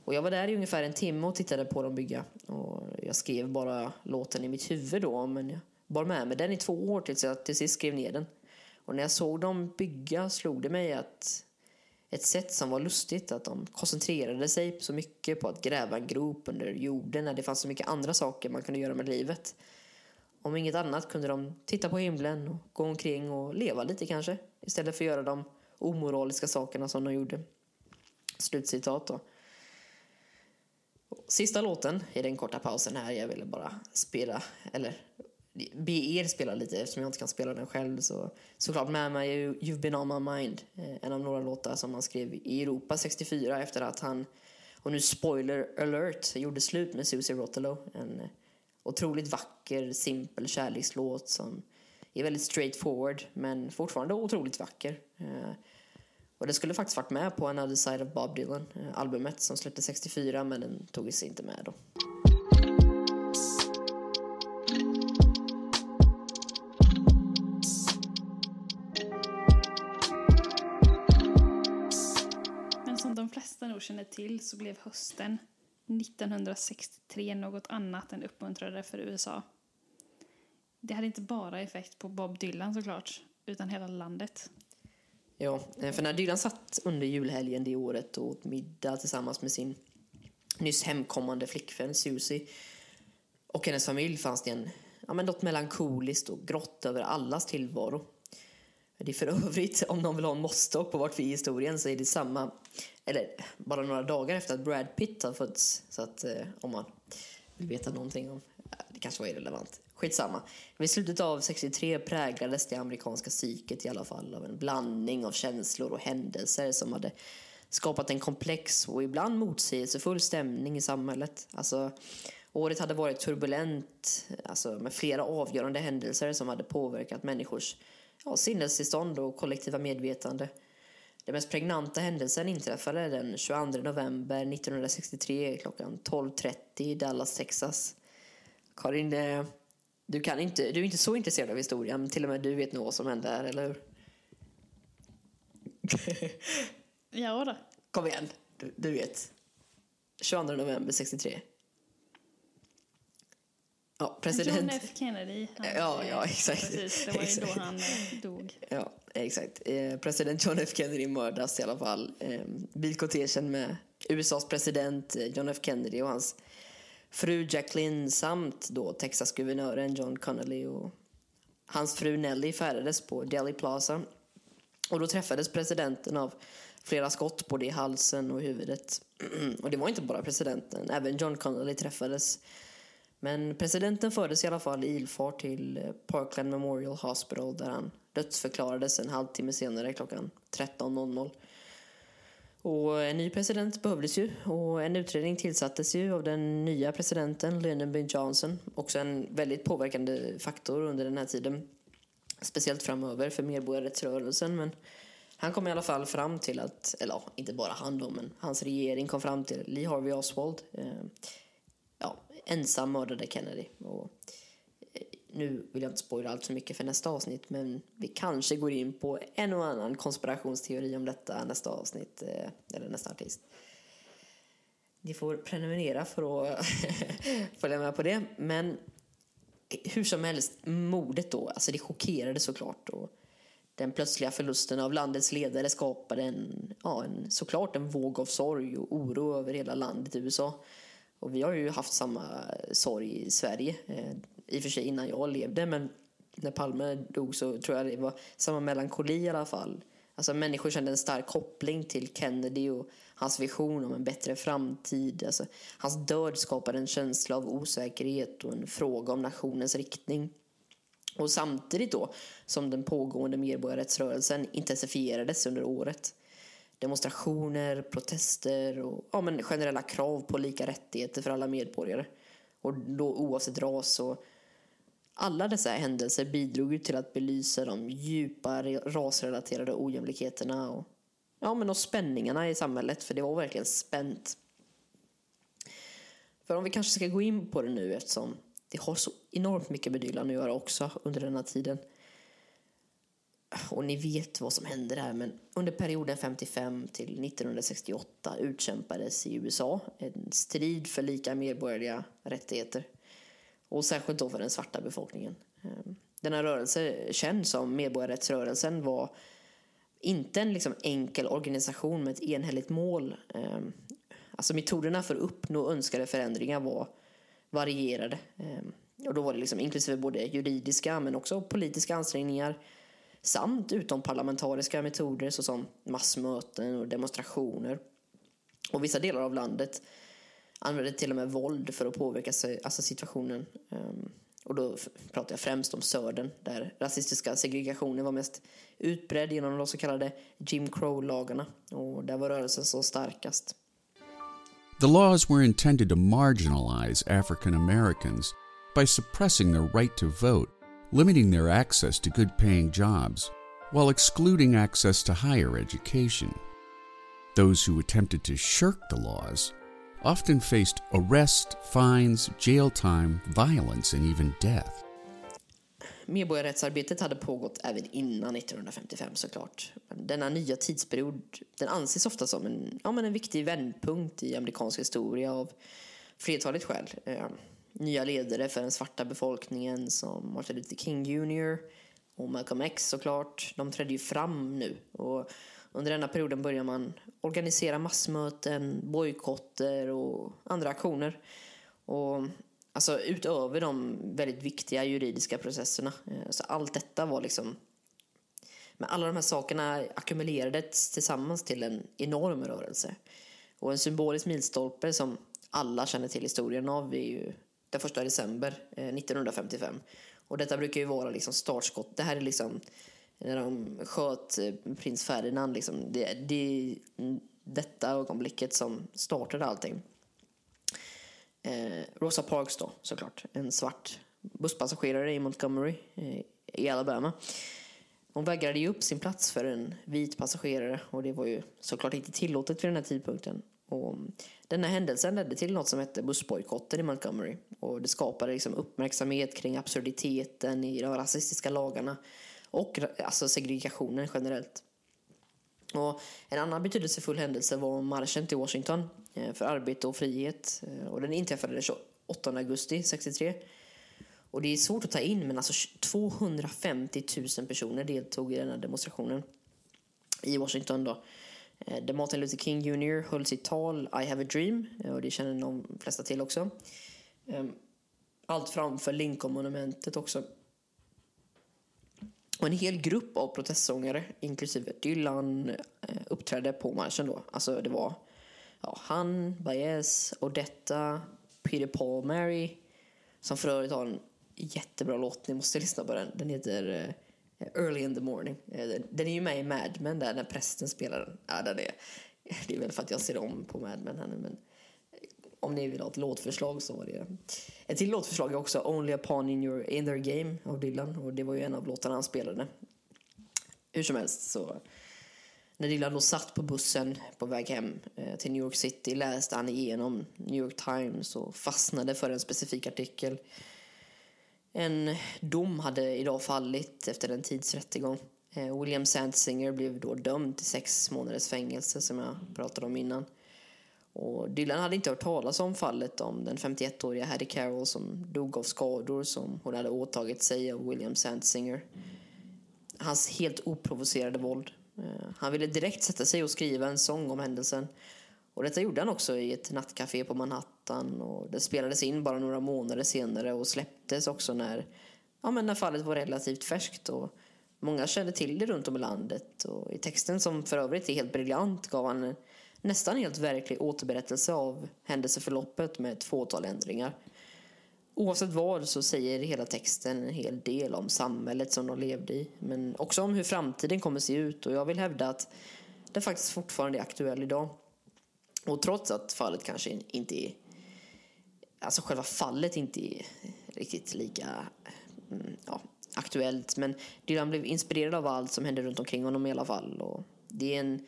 Och jag var där i ungefär en timme och tittade på dem bygga. Och jag skrev bara låten i mitt huvud då, men jag bar med mig den i två år tills jag till sist skrev ner den. Och när jag såg dem bygga slog det mig att ett sätt som var lustigt, att de koncentrerade sig så mycket på att gräva en grop under jorden när det fanns så mycket andra saker man kunde göra med livet. Om inget annat kunde de titta på himlen och gå omkring och leva lite kanske, istället för att göra de omoraliska sakerna som de gjorde. Slutcitat då. Sista låten i den korta pausen här, jag ville bara spela, eller be er spela lite eftersom jag inte kan spela den själv. Så såklart med mig You've been on my mind, eh, en av några låtar som han skrev i Europa 64 efter att han, och nu spoiler alert, gjorde slut med Susie Rotolo. En otroligt vacker, simpel kärlekslåt som är väldigt straightforward men fortfarande otroligt vacker. Eh, och det skulle faktiskt varit med på Another Side of Bob Dylan-albumet eh, som släpptes 64 men den togs inte med då. Men som de flesta nog känner till så blev hösten 1963 något annat än uppmuntrande för USA. Det hade inte bara effekt på Bob Dylan såklart, utan hela landet. Ja, eh, för när Dylan satt under julhelgen det året och åt middag tillsammans med sin nyss hemkommande flickvän Susie och hennes familj fanns det en, ja, men något melankoliskt och grått över allas tillvaro. Det är för övrigt, om någon vill ha en måttstock på vart vi är i historien så är det samma, eller bara några dagar efter att Brad Pitt har fötts. Så att eh, om man vill veta någonting om, eh, det kanske var irrelevant. Skitsamma. Vid slutet av 63 präglades det amerikanska psyket i alla fall av en blandning av känslor och händelser som hade skapat en komplex och ibland motsägelsefull stämning i samhället. Alltså, året hade varit turbulent alltså, med flera avgörande händelser som hade påverkat människors ja, sinnestillstånd och kollektiva medvetande. Den mest pregnanta händelsen inträffade den 22 november 1963 klockan 12.30 i Dallas, Texas. Karin, eh, du, kan inte, du är inte så intresserad av historien, men till och med du vet nog vad som hände här, eller hur? Ja då. Kom igen, du, du vet. 22 november 63. Ja, president... John F Kennedy. Han, Ja, ja, exakt. Precis, det var ju Exakt. då han eh, dog. Ja, exakt. Eh, president John F Kennedy mördas i alla fall. Eh, bilkortegen med USAs president eh, John F Kennedy och hans fru Jacqueline samt då Texas-guvernören John Connolly och hans fru Nelly färdades på Delhi Plaza. Och då träffades presidenten av flera skott både i halsen och i huvudet. och det var inte bara presidenten, även John Connolly träffades. Men presidenten fördes i alla fall i ilfart till eh, Parkland Memorial Hospital där han dödsförklarades en halvtimme senare klockan 13.00. Och en ny president behövdes ju och en utredning tillsattes ju av den nya presidenten Lyndon B Johnson. Också en väldigt påverkande faktor under den här tiden. Speciellt framöver för medborgarrättsrörelsen men han kom i alla fall fram till att, eller ja, inte bara han då, men hans regering kom fram till Lee Harvey Oswald. Eh, ja, ensam mördade Kennedy. Och, nu vill jag inte spoila allt för mycket för nästa avsnitt men vi kanske går in på en och annan konspirationsteori om detta nästa avsnitt, eh, eller nästa artist. Ni får prenumerera för att följa med på det. Men hur som helst, mordet då, alltså det chockerade såklart. Och den plötsliga förlusten av landets ledare skapade en, ja, en, såklart en våg av sorg och oro över hela landet i USA. Och vi har ju haft samma sorg i Sverige, eh, i och för sig innan jag levde, men när Palme dog så tror jag det var samma melankoli i alla fall. Alltså människor kände en stark koppling till Kennedy och hans vision om en bättre framtid. Alltså, hans död skapade en känsla av osäkerhet och en fråga om nationens riktning. Och samtidigt då som den pågående medborgarrättsrörelsen intensifierades under året. Demonstrationer, protester och ja, men generella krav på lika rättigheter för alla medborgare. Och då oavsett ras och alla dessa händelser bidrog ju till att belysa de djupa rasrelaterade ojämlikheterna och, ja, men och spänningarna i samhället, för det var verkligen spänt. För om vi kanske ska gå in på det nu eftersom det har så enormt mycket med Dylan att göra också under den här tiden. Och ni vet vad som hände där, men under perioden 55 till 1968 utkämpades i USA en strid för lika medborgerliga rättigheter. Och särskilt då för den svarta befolkningen. Ehm, Denna rörelse, känd som medborgarrättsrörelsen, var inte en liksom enkel organisation med ett enhälligt mål. Ehm, alltså metoderna för att uppnå önskade förändringar var varierade. Ehm, och då var det liksom inklusive både juridiska men också politiska ansträngningar samt utomparlamentariska metoder såsom massmöten och demonstrationer. Och vissa delar av landet använde till och med våld för att påverka sig, alltså situationen. Ehm, och då pratar jag främst om södern där rasistiska segregationen var mest utbredd genom de så kallade Jim Crow-lagarna. Och där var rörelsen så starkast. The laws were intended to marginalize African Americans by suppressing their right to vote, limiting their access to good paying jobs, while excluding access to higher education. Those who attempted to shirk the laws often faced arrest, fines, jail time, violence, and even death. Medborgarrättsarbetet hade pågått även innan 1955 såklart. Men Denna nya tidsperiod den anses ofta som en, ja, men en viktig vändpunkt i amerikansk historia av flertalet skäl. Eh, nya ledare för den svarta befolkningen som Martin Luther King Jr och Malcolm X såklart. De trädde ju fram nu. Och under denna perioden börjar man organisera massmöten, bojkotter och andra aktioner. Och alltså utöver de väldigt viktiga juridiska processerna. Eh, så allt detta var liksom men alla de här sakerna ackumulerades tillsammans till en enorm rörelse. Och en symbolisk milstolpe som alla känner till historien av är ju den första december eh, 1955. Och detta brukar ju vara liksom startskott. Det här är liksom när de sköt eh, prins Ferdinand. Liksom. Det, det detta ögonblicket som startade allting. Eh, Rosa Parks då, såklart. En svart busspassagerare i Montgomery eh, i Alabama. Hon vägrade ge upp sin plats för en vit passagerare och det var ju såklart inte tillåtet vid den här tidpunkten. Och denna händelsen ledde till något som hette bussbojkotten i Montgomery och det skapade liksom uppmärksamhet kring absurditeten i de rasistiska lagarna och alltså segregationen generellt. Och en annan betydelsefull händelse var marschen till Washington eh, för arbete och frihet. Eh, och den inträffade den 28 augusti 63. Och det är svårt att ta in, men alltså 250 000 personer deltog i den här demonstrationen i Washington. Då. Eh, där Martin Luther King Jr höll sitt tal I have a dream, och det känner de flesta till också. Ehm, allt framför Lincoln-monumentet också. Och en hel grupp av protestsångare, inklusive Dylan, eh, uppträdde på marschen då. Alltså det var ja, han, Baez, Odetta, Peter Paul Mary, som för övrigt har en jättebra låt, ni måste lyssna på den. Den heter eh, Early in the morning. Eh, den- Den är ju med i Mad Men där, när prästen spelar den. Ja, den är, det är väl för att jag ser om på Mad Men här nu, men om ni vill ha ett låtförslag så var det ett till låtförslag är också Only a pawn in, your, in their game av Dylan och det var ju en av låtarna han spelade. Hur som helst så när Dylan då satt på bussen på väg hem eh, till New York City läste han igenom New York Times och fastnade för en specifik artikel. En dom hade idag fallit efter en tids rättegång. Eh, William Sandsinger blev då dömd till sex månaders fängelse som jag pratade om innan. Och Dylan hade inte hört talas om fallet om den 51-åriga Hattie Carroll som dog av skador som hon hade åtagit sig av William Sandsinger. Hans helt oprovocerade våld. Eh, han ville direkt sätta sig och skriva en sång om händelsen. Och detta gjorde han också i ett nattcafé på Manhattan och det spelades in bara några månader senare och släpptes också när, ja, men när fallet var relativt färskt. Och Många kände till det runt om i landet och i texten som för övrigt är helt briljant gav han nästan helt verklig återberättelse av händelseförloppet med ett fåtal ändringar. Oavsett vad så säger hela texten en hel del om samhället som de levde i men också om hur framtiden kommer se ut och jag vill hävda att den faktiskt fortfarande är aktuell idag. Och trots att fallet kanske inte är alltså själva fallet inte är riktigt lika mm, ja, aktuellt men Dylan blev inspirerad av allt som hände runt omkring honom i alla fall och det är en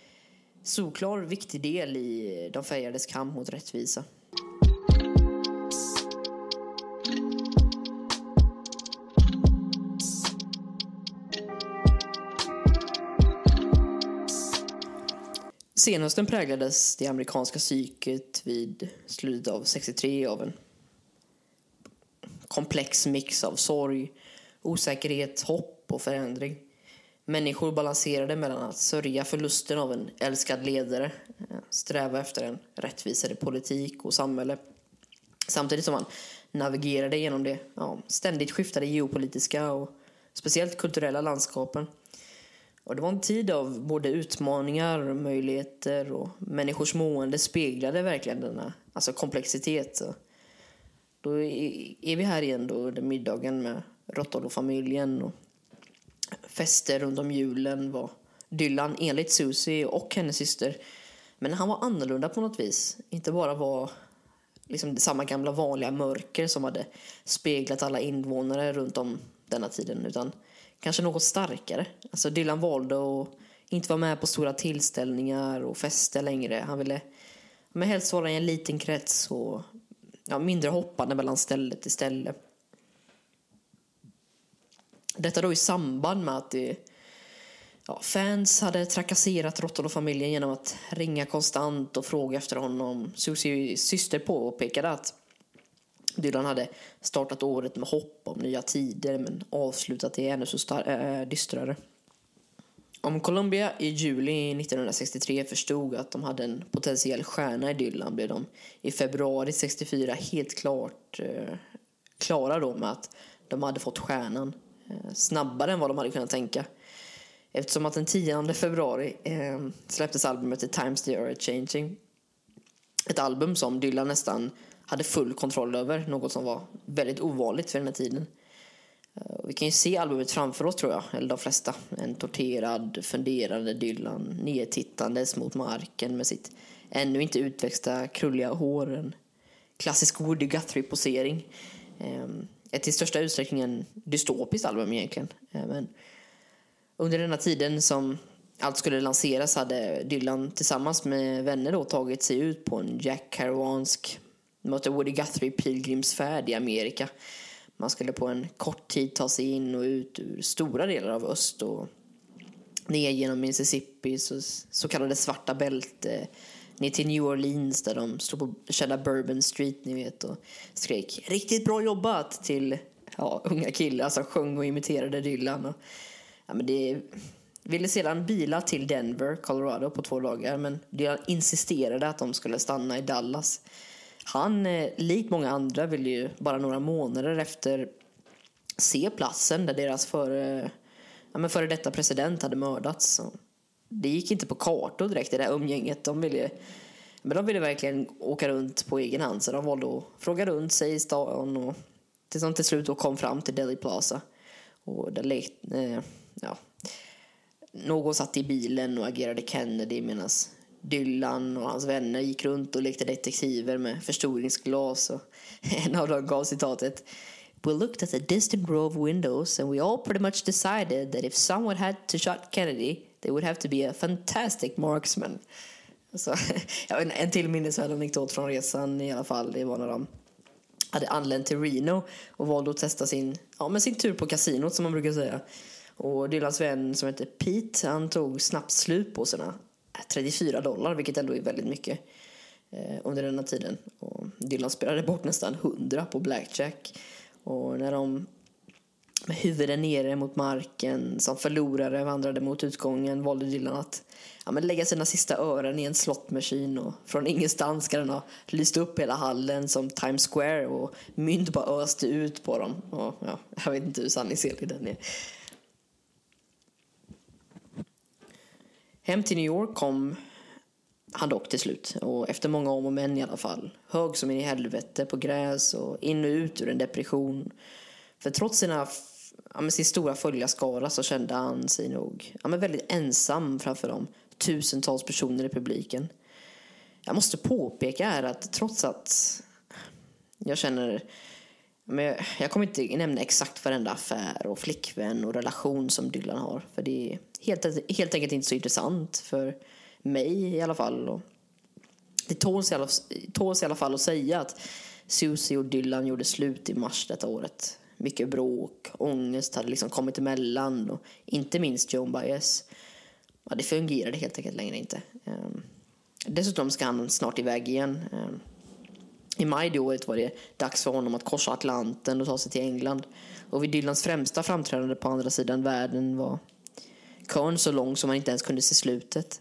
solklar viktig del i de färgades kamp mot rättvisa. Senhösten präglades det amerikanska psyket vid slutet av 63 av en komplex mix av sorg, osäkerhet, hopp och förändring. Människor balanserade mellan att sörja förlusten av en älskad ledare, eh, sträva efter en rättvisare politik och samhälle samtidigt som man navigerade genom det ja, ständigt skiftade geopolitiska och speciellt kulturella landskapen. Och det var en tid av både utmaningar och möjligheter och människors mående speglade verkligen denna alltså komplexitet. Då är vi här igen då, den middagen med Rottolo-familjen och fester runt om julen var Dylan enligt Susie och hennes syster. Men han var annorlunda på något vis. Inte bara var liksom samma gamla vanliga mörker som hade speglat alla invånare runt om denna tiden utan kanske något starkare. Alltså Dylan valde att inte vara med på stora tillställningar och fester längre. Han ville men helst vara i en liten krets och ja, mindre hoppande mellan ställe till ställe. Detta då i samband med att det, ja, fans hade trakasserat Rotterdam-familjen genom att ringa konstant och fråga efter honom. Susies syster påpekade att Dylan hade startat året med hopp om nya tider men avslutat det ännu så äh, dystrare. Om Columbia i juli 1963 förstod att de hade en potentiell stjärna i Dylan blev de i februari 64 helt klart eh, klara då med att de hade fått stjärnan Eh, snabbare än vad de hade kunnat tänka. Eftersom att den 10 februari eh, släpptes albumet The Times They Are Changing. Ett album som Dylan nästan hade full kontroll över, något som var väldigt ovanligt för den här tiden. Eh, vi kan ju se albumet framför oss tror jag, eller de flesta. En torterad, funderande Dylan, nedtittandes mot marken med sitt ännu inte utväxta krulliga hår. En klassisk Woody Guthrie-posering. Ehm, ett till största utsträckning dystopiskt album egentligen. Eh, men under denna tiden som allt skulle lanseras hade Dylan tillsammans med vänner då tagit sig ut på en Jack Kerouansk mötte Woody Guthrie pilgrimsfärd i Amerika. Man skulle på en kort tid ta sig in och ut ur stora delar av öst och ner genom Mississippi, så, så kallade svarta bälte, eh, ner till New Orleans där de stod på kända Bourbon Street, ni vet, och skrek riktigt bra jobbat till ja, unga killar som sjöng och imiterade Dylan. Och, ja, men det ville sedan bila till Denver, Colorado på två dagar men Dylan insisterade att de skulle stanna i Dallas han, eh, likt många andra, ville ju bara några månader efter se platsen där deras före, ja, men före detta president hade mördats. Och det gick inte på kartor direkt, det där umgänget. De ville, men de ville verkligen åka runt på egen hand, så de valde att fråga runt sig i stan och tills de till slut kom fram till Delhi Plaza. Och där lekt, eh, ja, någon satt i bilen och agerade Kennedy medan Dylan och hans vänner gick runt och lekte detektiver med förstoringsglas. Och en av dem gav citatet We looked at the distant row of windows and we all pretty much decided that if someone had to shot Kennedy they would have to be a fantastic marksman. Alltså, Så, en till minnesvärd anekdot från resan i alla fall. Det var när de hade anlänt till Reno och valde att testa sin, ja, men sin tur på kasinot som man brukar säga. Och Dylans vän som heter Pete, han tog snabbt slut på sina äh, 34 dollar, vilket ändå är väldigt mycket eh, under denna tiden. Och Dylan spelade bort nästan 100 på blackjack. Och när de med huvuden nere mot marken som förlorare vandrade mot utgången valde Dylan att ja, men lägga sina sista öron i en slottmaskin och från ingenstans ska den ha lyst upp hela hallen som Times Square och mynt bara öste ut på dem. Och, ja, jag vet inte hur sanningsenlig den är. Hem till New York kom han dock till slut. Och efter många om och men i alla fall. Hög som in i helvete på gräs och in och ut ur en depression. För trots sina, ja, med sin stora följarskara så kände han sig nog ja, men väldigt ensam framför de tusentals personer i publiken. Jag måste påpeka här att trots att jag känner men jag kommer inte nämna exakt varenda affär och flickvän och relation som Dylan har. För det är helt, helt enkelt inte så intressant för mig i alla fall. Och det tåls i, alla, tåls i alla fall att säga att Susie och Dylan gjorde slut i mars detta året. Mycket bråk, ångest hade liksom kommit emellan och inte minst Joan Baez. Ja, det fungerade helt enkelt längre inte. Ehm, dessutom ska han snart iväg igen. Ehm, I maj det året var det dags för honom att korsa Atlanten och ta sig till England. Och vid Dylans främsta framträdande på andra sidan världen var kön så lång som man inte ens kunde se slutet.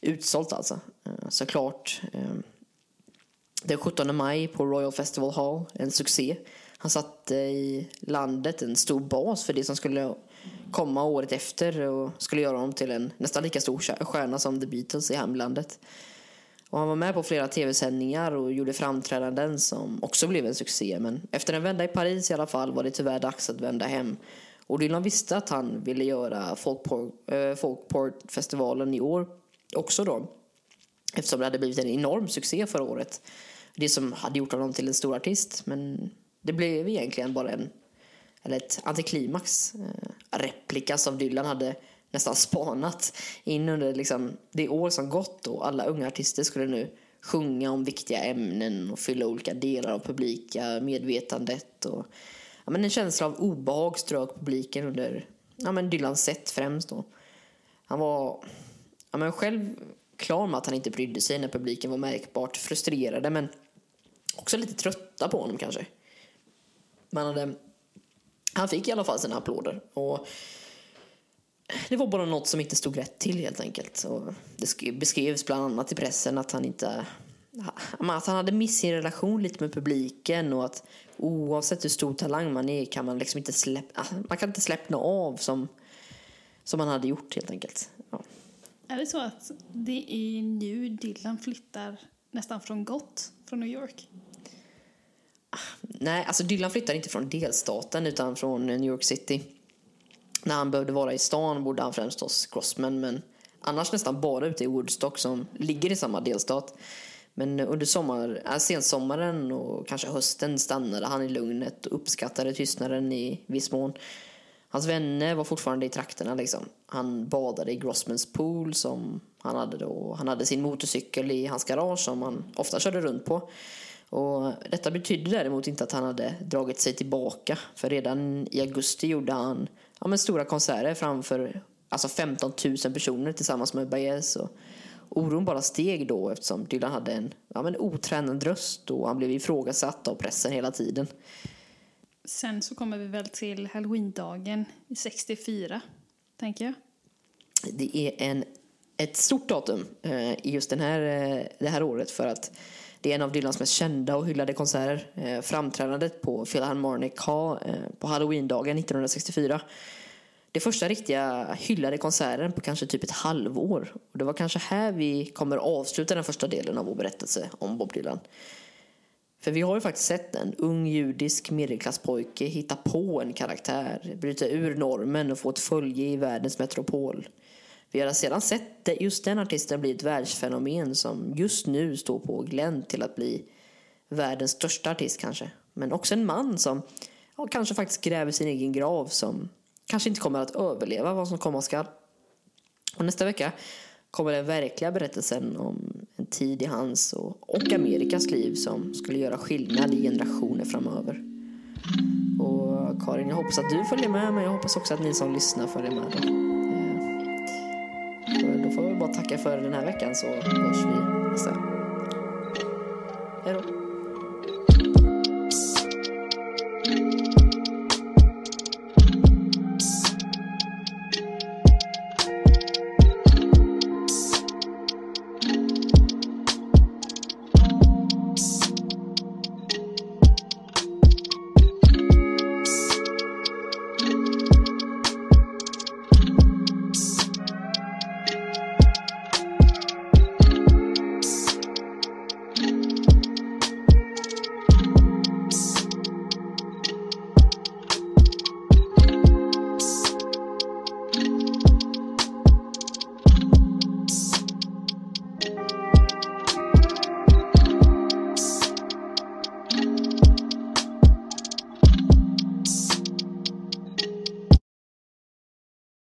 Utsålt alltså, ehm, såklart. Den 17 maj på Royal Festival Hall, en succé. Han satte i landet en stor bas för det som skulle komma året efter och skulle göra honom till en nästan lika stor stjärna som The Beatles i hemlandet. Och han var med på flera tv-sändningar och gjorde framträdanden som också blev en succé. Men efter en vända i Paris i alla fall var det tyvärr dags att vända hem. Och Dylan visste att han ville göra Folkport-festivalen eh, i år också då. Eftersom det hade blivit en enorm succé förra året. Det som hade gjort honom till en stor artist. Men det blev egentligen bara en, eller ett antiklimax. Eh, replika som Dylan hade nästan spanat in under liksom, det år som gått då alla unga artister skulle nu sjunga om viktiga ämnen och fylla olika delar av publika medvetandet. Och, ja, men en känsla av obehag strök publiken under ja, men Dylans sätt främst. Då. Han var ja, men själv klar med att han inte brydde sig när publiken var märkbart frustrerade men också lite trötta på honom kanske. Men hade, han fick i alla fall sina applåder. Och det var bara något som inte stod rätt till helt enkelt. Och det beskrevs bland annat i pressen att han inte att han hade miss sin relation lite med publiken och att oavsett hur stor talang man är kan man liksom inte släppa, ah, man kan inte släppna av som, som man hade gjort helt enkelt. Ja. Är det så att det är nu Dylan flyttar nästan från gott från New York? Nej, alltså Dylan flyttade inte från delstaten utan från New York City när han behövde vara i stan bodde han främst hos Grossman men annars nästan bara ute i Woodstock som ligger i samma delstat. Men under sommar, äh, sensommaren och kanske hösten stannade han i lugnet och uppskattade tystnaden i viss mån. Hans vänner var fortfarande i trakterna liksom. Han badade i Grossmans pool som han hade då. Han hade sin motorcykel i hans garage som han ofta körde runt på. Och detta betydde däremot inte att han hade dragit sig tillbaka. För redan i augusti gjorde han ja, men stora konserter framför alltså 15 000 personer tillsammans med Baez. Och oron bara steg då eftersom Dylan hade en ja, men otränad röst och han blev ifrågasatt av pressen hela tiden. Sen så kommer vi väl till halloweendagen i 64, tänker jag. Det är en, ett stort datum eh, i just den här, eh, det här året för att det är en av Dylans mest kända och hyllade konserter. Eh, framträdandet på Philharmonic Hall eh, på halloweendagen 1964. Det första riktiga hyllade konserten på kanske typ ett halvår. Och det var kanske här vi kommer avsluta den första delen av vår berättelse om Bob Dylan. För vi har ju faktiskt sett en ung judisk medelklasspojke hitta på en karaktär, bryta ur normen och få ett följe i världens metropol. Vi har sedan sett just den artisten bli ett världsfenomen som just nu står på glänt till att bli världens största artist kanske. Men också en man som ja, kanske faktiskt gräver sin egen grav som kanske inte kommer att överleva vad som komma skall. Och nästa vecka kommer den verkliga berättelsen om en tid i hans och, och Amerikas liv som skulle göra skillnad i generationer framöver. Och Karin, jag hoppas att du följer med men jag hoppas också att ni som lyssnar följer med. Då. Då får vi bara tacka för den här veckan så hörs vi nästa. Hej då.